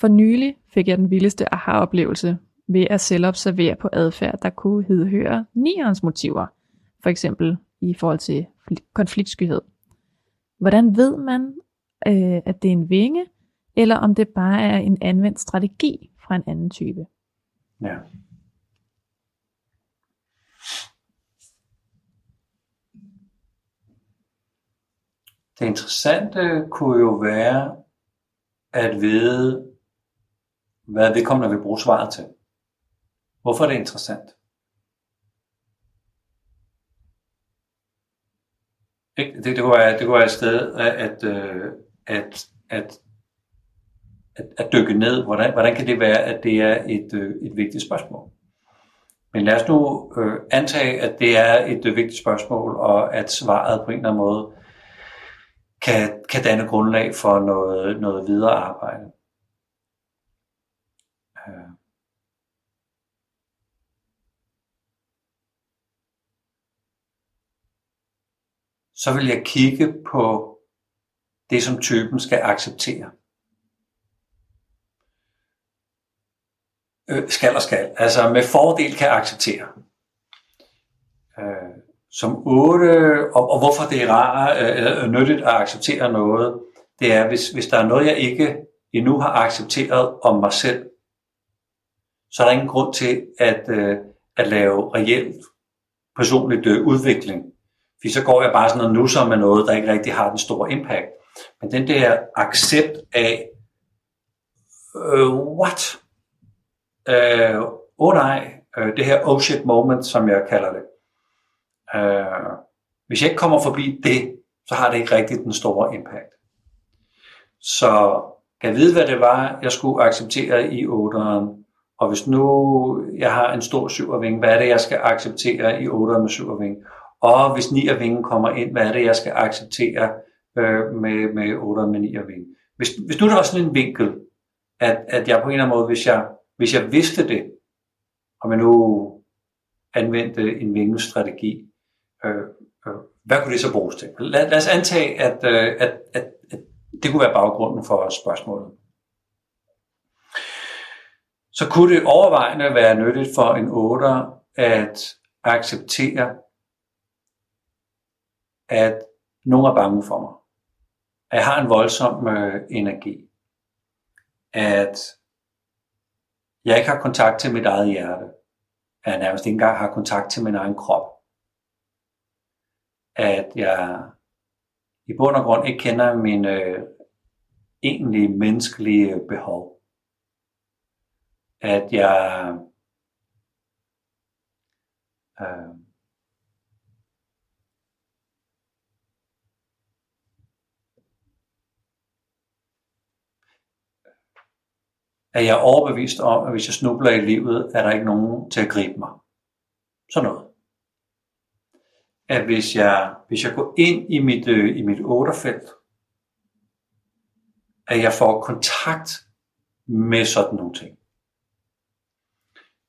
For nylig fik jeg den vildeste aha-oplevelse ved at selv observere på adfærd, der kunne hedhøre nierens motiver, for eksempel i forhold til konfliktskyhed. Hvordan ved man, øh, at det er en vinge, eller om det bare er en anvendt strategi fra en anden type. Ja. Det interessante kunne jo være at vide, hvad det kommer, når vi bruger svaret til. Hvorfor er det interessant? Det, det, kunne være, det kunne være et sted, at, at, øh, at, at at, at dykke ned. Hvordan, hvordan kan det være, at det er et, øh, et vigtigt spørgsmål? Men lad os nu øh, antage, at det er et øh, vigtigt spørgsmål, og at svaret på en eller anden måde kan, kan danne grundlag for noget, noget videre arbejde. Øh. Så vil jeg kigge på det, som typen skal acceptere. øh, skal og skal, altså med fordel kan acceptere. Som otte, og, og hvorfor det er rart, øh, øh, nyttigt at acceptere noget, det er, hvis, hvis der er noget, jeg ikke endnu har accepteret om mig selv, så er der ingen grund til at, øh, at lave reelt personligt øh, udvikling. For så går jeg bare sådan noget nusser med noget, der ikke rigtig har den store impact. Men den der accept af, øh, what? Øh, oh nej, øh, det her oh shit moment, som jeg kalder det. Øh, hvis jeg ikke kommer forbi det, så har det ikke rigtig den store impact. Så jeg ved, hvad det var, jeg skulle acceptere i 8'eren, og hvis nu jeg har en stor syvervinge, hvad er det, jeg skal acceptere i 8'eren med syvervinge? Og hvis 9'ervingen kommer ind, hvad er det, jeg skal acceptere øh, med, med 8'eren med 9? Hvis, hvis nu der var sådan en vinkel, at, at jeg på en eller anden måde, hvis jeg, hvis jeg vidste det, og man nu anvendte en vingestrategi, øh, øh, hvad kunne det så bruges til? Lad, lad os antage, at, øh, at, at, at det kunne være baggrunden for spørgsmålet. Så kunne det overvejende være nyttigt for en 8 at acceptere, at nogen er bange for mig. At jeg har en voldsom øh, energi. At jeg ikke har kontakt til mit eget hjerte. At jeg nærmest ikke engang har kontakt til min egen krop. At jeg i bund og grund ikke kender mine øh, egentlige menneskelige behov. At jeg øh, at jeg er overbevist om, at hvis jeg snubler i livet, er der ikke nogen til at gribe mig. Sådan noget. At hvis jeg, hvis jeg går ind i mit, øh, i mit otterfelt, at jeg får kontakt med sådan nogle ting.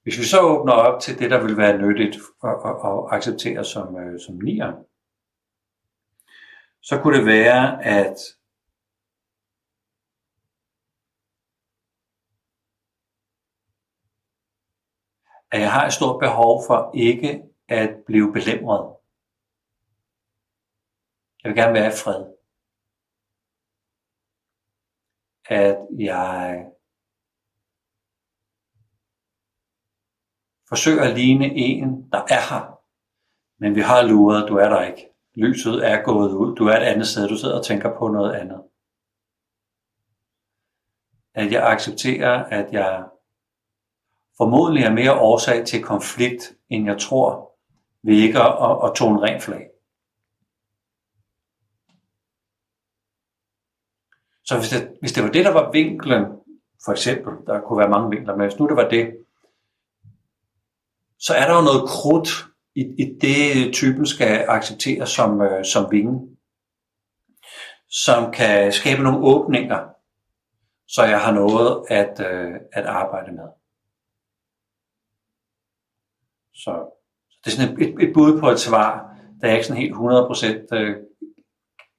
Hvis vi så åbner op til det, der vil være nyttigt at, at, at acceptere som, øh, som nier, så kunne det være, at at jeg har et stort behov for ikke at blive belemret. Jeg vil gerne være i fred. At jeg forsøger at ligne en, der er her. Men vi har luret, du er der ikke. Lyset er gået ud. Du er et andet sted. Du sidder og tænker på noget andet. At jeg accepterer, at jeg formodentlig er mere årsag til konflikt, end jeg tror, ved ikke at, at, at tone ren flag. Så hvis det, hvis det var det, der var vinklen, for eksempel, der kunne være mange vinkler, men hvis nu det var det, så er der jo noget krudt i, i det, typen skal acceptere som, øh, som vinge, som kan skabe nogle åbninger, så jeg har noget at, øh, at arbejde med. Så, så det er sådan et, et, et bud på et svar, der jeg ikke sådan helt 100% øh,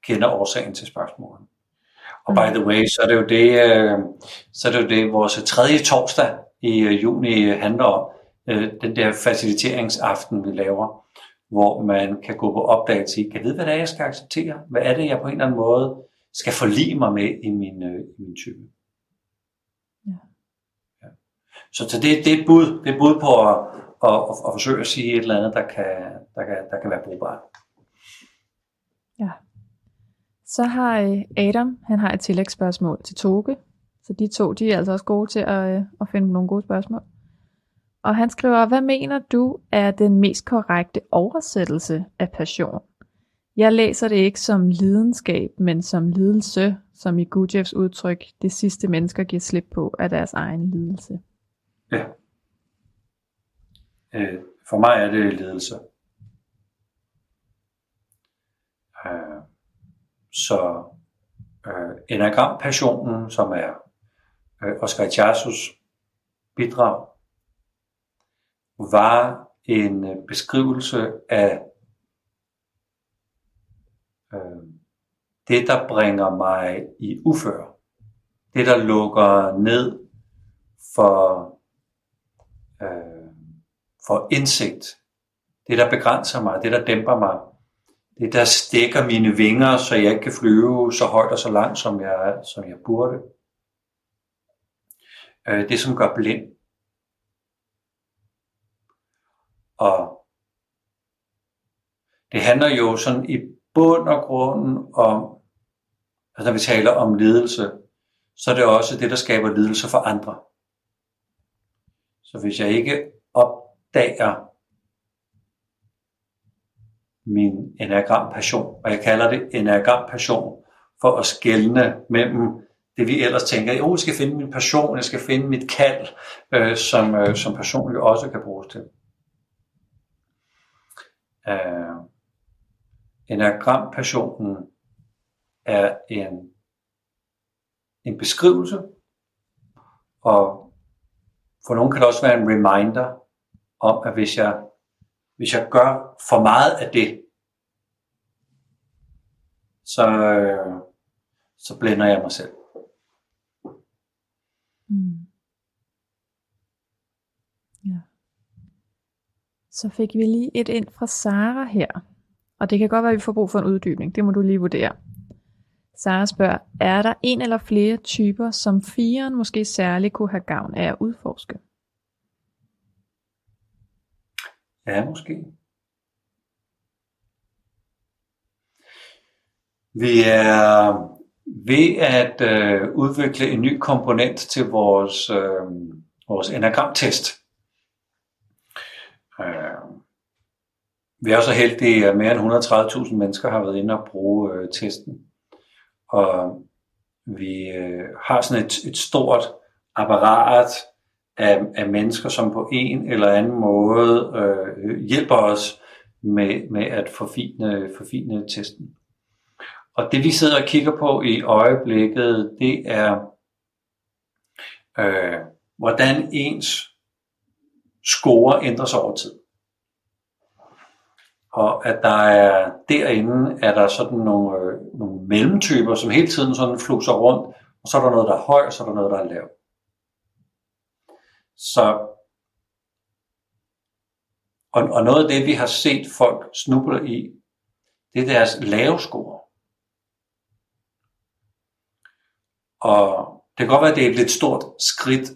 kender årsagen til spørgsmålet. Og by the way, så er det jo det, øh, så er det, jo det vores tredje torsdag i øh, juni handler om, den der faciliteringsaften, vi laver, hvor man kan gå på opdagelse sige, kan vide, hvad det er, jeg skal acceptere? Hvad er det, jeg på en eller anden måde skal forlige mig med i min, i min type? Ja. Ja. Så, så det, det, er et bud, det er et bud på at, og, og, og forsøge at sige et eller andet, der kan, der kan, der kan være brugbart. Ja. Så har øh, Adam, han har et tillægsspørgsmål til Toge. Så de to, de er altså også gode til at, øh, at finde nogle gode spørgsmål. Og han skriver, hvad mener du er den mest korrekte oversættelse af passion? Jeg læser det ikke som lidenskab, men som lidelse, som i Gurdjieffs udtryk, det sidste mennesker giver slip på af deres egen lidelse. Ja. Øh, for mig er det lidelse. Øh, så øh, enagrampassionen, som er øh, Oscar Chassos bidrag, var en øh, beskrivelse af øh, det, der bringer mig i ufør. Det, der lukker ned for øh, for indsigt. Det, der begrænser mig, det, der dæmper mig, det, der stikker mine vinger, så jeg ikke kan flyve så højt og så langt, som jeg, som jeg burde. Øh, det, som gør blind. Og det handler jo sådan i bund og grund om Altså når vi taler om lidelse, så er det også det, der skaber lidelse for andre. Så hvis jeg ikke opdager min enagram passion, og jeg kalder det enagram passion, for at skelne mellem det vi ellers tænker, jo, jeg skal finde min passion, jeg skal finde mit kald, øh, som, øh, som personligt også kan bruges til. Øh, enagram-passionen er en, en beskrivelse, og for nogen kan det også være en reminder om, at hvis jeg, hvis jeg gør for meget af det, så, øh, så blænder jeg mig selv. Mm. Ja. Så fik vi lige et ind fra Sara her. Og det kan godt være, at vi får brug for en uddybning. Det må du lige vurdere. Sara spørger, er der en eller flere typer, som firen måske særligt kunne have gavn af at udforske? Ja, måske. Vi er ved at øh, udvikle en ny komponent til vores, øh, vores enagramtest. Øh, vi er så heldige, at mere end 130.000 mennesker har været inde og bruge øh, testen. Og vi øh, har sådan et, et stort apparat af, af mennesker, som på en eller anden måde øh, hjælper os med, med at forfine, forfine testen. Og det vi sidder og kigger på i øjeblikket, det er, øh, hvordan ens score ændrer sig over tid. Og at der er derinde, er der sådan nogle, øh, nogle mellemtyper, som hele tiden sådan flukser rundt, og så er der noget, der er højt, og så er der noget, der er lavt. Så og, og noget af det, vi har set folk snuble i, det er deres lave score. Og det kan godt være, at det er et lidt stort skridt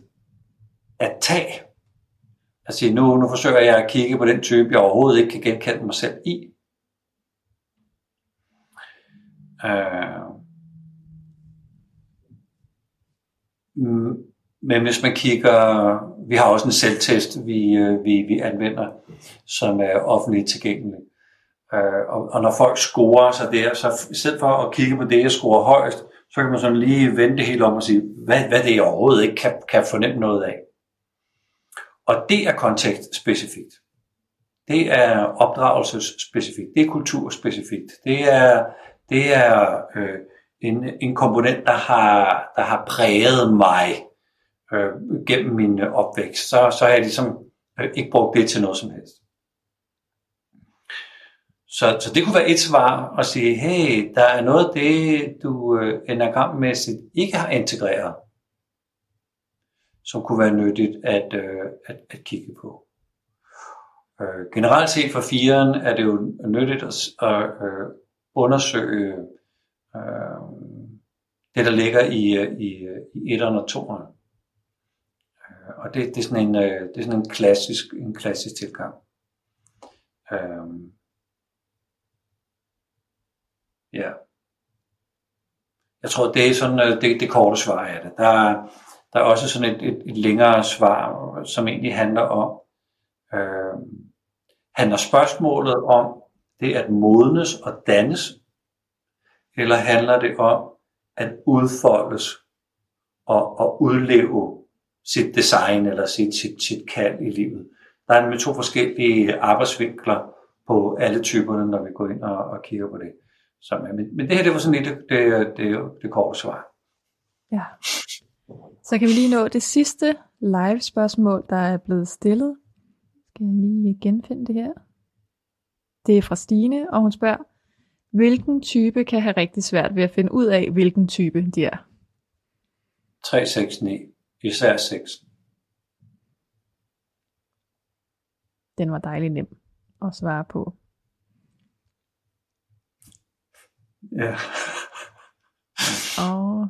at tage. At sige, nu, nu forsøger jeg at kigge på den type, jeg overhovedet ikke kan genkende mig selv i. Øh, men hvis man kigger, vi har også en selvtest, vi, øh, vi, vi anvender, som er offentligt tilgængelig. Øh, og, og når folk scorer sig der, så i stedet for at kigge på det, jeg scorer højst, så kan man sådan lige vende helt om og sige, hvad, hvad det er, jeg overhovedet ikke kan, kan fornemme noget af. Og det er kontekstspecifikt. Det er opdragelsesspecifikt. Det er kulturspecifikt. Det er, det er øh, en, en komponent, der har, der har præget mig øh, gennem min opvækst. Så, så har jeg ligesom øh, ikke brugt det til noget som helst. Så, så det kunne være et svar at sige, hey, der er noget af det, du øh, enagrammæssigt ikke har integreret, som kunne være nyttigt at, øh, at, at kigge på. Øh, generelt set for firen er det jo nyttigt at, at øh, undersøge øh, det, der ligger i, øh, i, øh, i etteren og toeren. Og det, det, er sådan en, øh, det er sådan en klassisk, en klassisk tilgang. Øhm. Ja. Jeg tror, det er sådan øh, det, det korte svar af det. Der er, der er også sådan et, et, et længere svar, som egentlig handler om, øh, handler spørgsmålet om det at modnes og dannes, eller handler det om at udfoldes og, og udleve sit design eller sit, sit, sit kald i livet. Der er med to forskellige arbejdsvinkler på alle typerne, når vi går ind og, og kigger på det. Så, men, men det her, det var sådan lidt det, det, det, korte svar. Ja. Så kan vi lige nå det sidste live spørgsmål, der er blevet stillet. Skal jeg lige genfinde det her? Det er fra Stine, og hun spørger, hvilken type kan have rigtig svært ved at finde ud af, hvilken type de er? 3, 6, 9. Især 6. Den var dejlig nem at svare på. Ja. Og,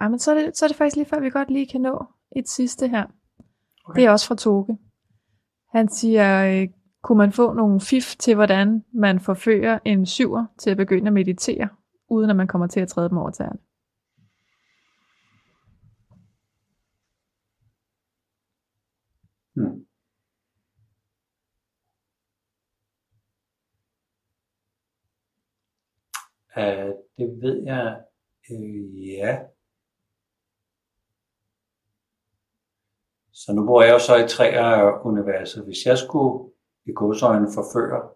ej, men så, er det, så er det faktisk lige før, vi godt lige kan nå et sidste her. Okay. Det er også fra Toge. Han siger, øh, kunne man få nogle fif til, hvordan man forfører en syver til at begynde at meditere, uden at man kommer til at træde dem over tæerne? Mm. Uh, det ved jeg, øh, ja. Så nu bor jeg jo så i træer-universet. Hvis jeg skulle i godsøjne forføre,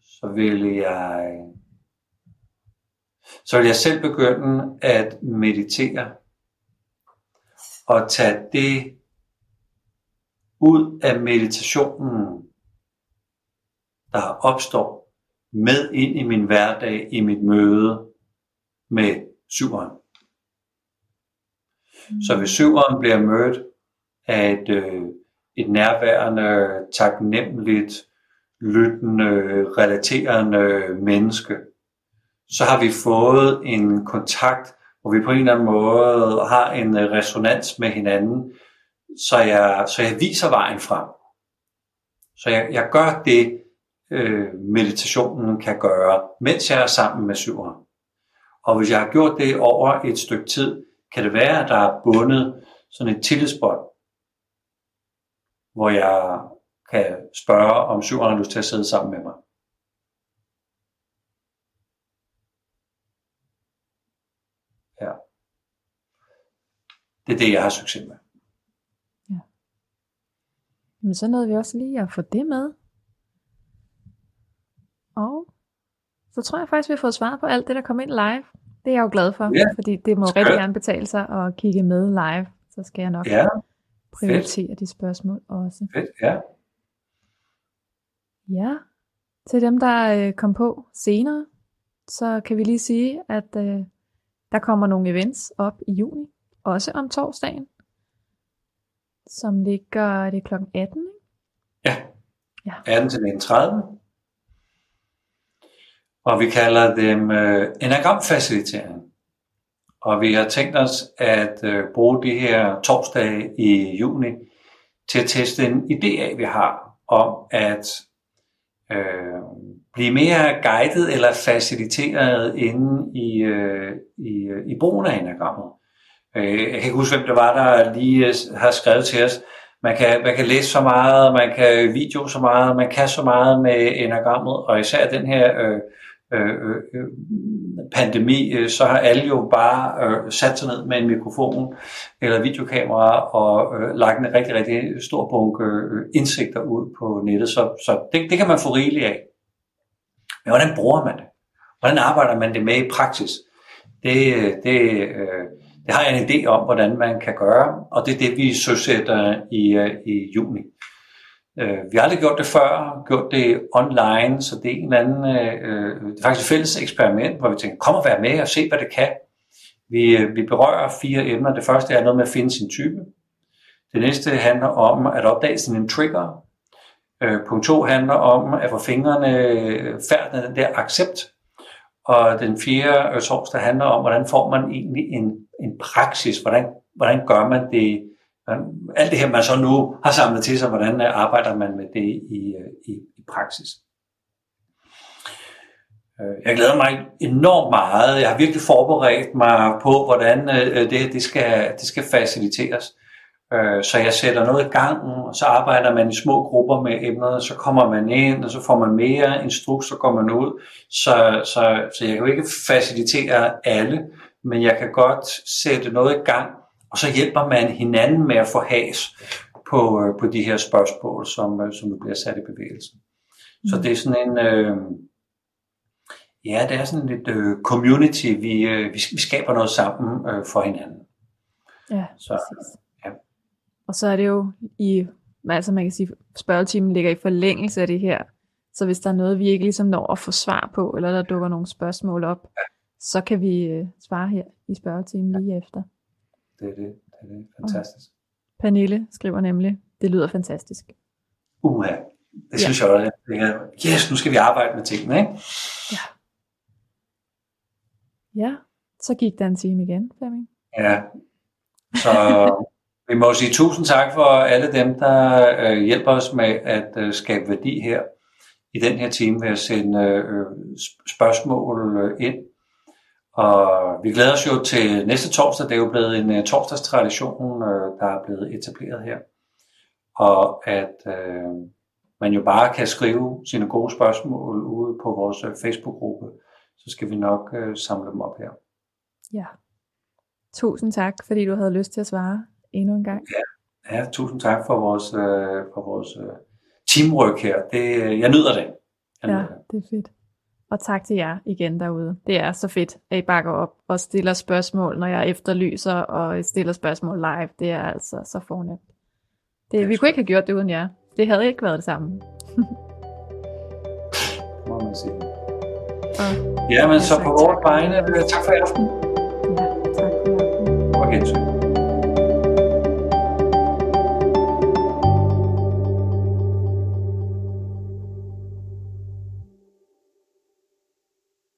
så ville jeg så ville jeg selv begynde at meditere og tage det ud af meditationen, der opstår med ind i min hverdag, i mit møde med syveren. Mm. Så hvis syveren bliver mødt af et, øh, et nærværende, taknemmeligt, lyttende, relaterende menneske, så har vi fået en kontakt, hvor vi på en eller anden måde har en øh, resonans med hinanden, så jeg, så jeg viser vejen frem. Så jeg, jeg gør det, øh, meditationen kan gøre, mens jeg er sammen med syveren. Og hvis jeg har gjort det over et stykke tid, kan det være, at der er bundet sådan et tillidsbånd, hvor jeg kan spørge, om syveren har lyst til at sidde sammen med mig. Ja. Det er det, jeg har succes med. Ja. Men så nåede vi også lige at få det med. Og så tror jeg faktisk, vi har fået svar på alt det, der kom ind live. Det er jeg jo glad for, ja. fordi det må rigtig gerne betale sig at kigge med live. Så skal jeg nok ja. prioritere Fedt. de spørgsmål også. Fedt, ja. Ja, til dem, der øh, kom på senere, så kan vi lige sige, at øh, der kommer nogle events op i juni, også om torsdagen, som ligger, det er kl. 18, ikke? Ja, ja. 18 til 31. Og vi kalder dem øh, enagramfacilitering. Og vi har tænkt os at øh, bruge de her torsdage i juni til at teste en idé af, vi har om at øh, blive mere guidet eller faciliteret inde i, øh, i, øh, i brugen af enagrammet. Øh, jeg kan ikke huske, hvem det var, der lige øh, har skrevet til os. Man kan, man kan læse så meget, man kan video så meget, man kan så meget med enagrammet, og især den her øh, øh, øh, øh, pandemi, øh, så har alle jo bare øh, sat sig ned med en mikrofon eller videokamera og øh, lagt en rigtig, rigtig stor bunke øh, indsigter ud på nettet. Så, så det, det kan man få rigeligt af. Men hvordan bruger man det? Hvordan arbejder man det med i praksis? Det, det, øh, det har jeg en idé om, hvordan man kan gøre, og det er det, vi søsætter i, øh, i juni. Øh, vi har aldrig gjort det før, gjort det online, så det er en anden, øh, det er faktisk et fælles eksperiment, hvor vi tænker, kom og vær med og se, hvad det kan. Vi, vi berører fire emner. Det første er noget med at finde sin type. Det næste handler om at opdage sin trigger. Punkt to handler om at få fingrene færdigt den der accept. Og den fjerde torsdag handler om, hvordan får man egentlig en, en praksis, hvordan, hvordan gør man det, alt det her man så nu har samlet til sig, hvordan arbejder man med det i, øh, i, i praksis. Øh, jeg glæder mig enormt meget. Jeg har virkelig forberedt mig på, hvordan øh, det, det, skal, det skal faciliteres. Så jeg sætter noget i gang, og så arbejder man i små grupper med emnet, så kommer man ind, og så får man mere instruks, så går man ud. Så, så, så jeg kan jo ikke facilitere alle, men jeg kan godt sætte noget i gang, og så hjælper man hinanden med at få has på, øh, på de her spørgsmål, som, øh, som bliver sat i bevægelse. Mm. Så det er sådan en... Øh, ja, det er sådan lidt øh, community, vi, øh, vi, vi skaber noget sammen øh, for hinanden. Ja, så, præcis. Og så er det jo i, altså man kan sige, spørgetimen ligger i forlængelse af det her. Så hvis der er noget, vi ikke ligesom når at få svar på, eller der dukker nogle spørgsmål op, så kan vi øh, svare her i spørgetimen lige efter. Det er det. Det er det. Fantastisk. Og Pernille skriver nemlig, det lyder fantastisk. Uha, det synes ja. jeg også. Yes, nu skal vi arbejde med tingene, ikke? Ja. Ja, så gik der en time igen, Flemming. Ja, så vi må sige tusind tak for alle dem, der øh, hjælper os med at øh, skabe værdi her i den her time ved at sende øh, spørgsmål øh, ind. Og vi glæder os jo til næste torsdag. Det er jo blevet en uh, torsdagstradition, uh, der er blevet etableret her. Og at uh, man jo bare kan skrive sine gode spørgsmål ude på vores Facebook-gruppe, så skal vi nok øh, samle dem op her. Ja. Tusind tak, fordi du havde lyst til at svare endnu en gang. Ja, ja tusind tak for vores, øh, for vores øh, teamwork her. Det, jeg nyder det. Jeg Ja, nyder det. det er fedt. Og tak til jer igen derude. Det er så fedt, at I bakker op og stiller spørgsmål, når jeg efterlyser og stiller spørgsmål live. Det er altså så fornemt. Det, vi kunne ikke have gjort det uden jer. Det havde ikke været det samme. må man sige. Og Ja, men så på vores tak. vegne, øh, tak for aften ja, tak for jer. og gensyn.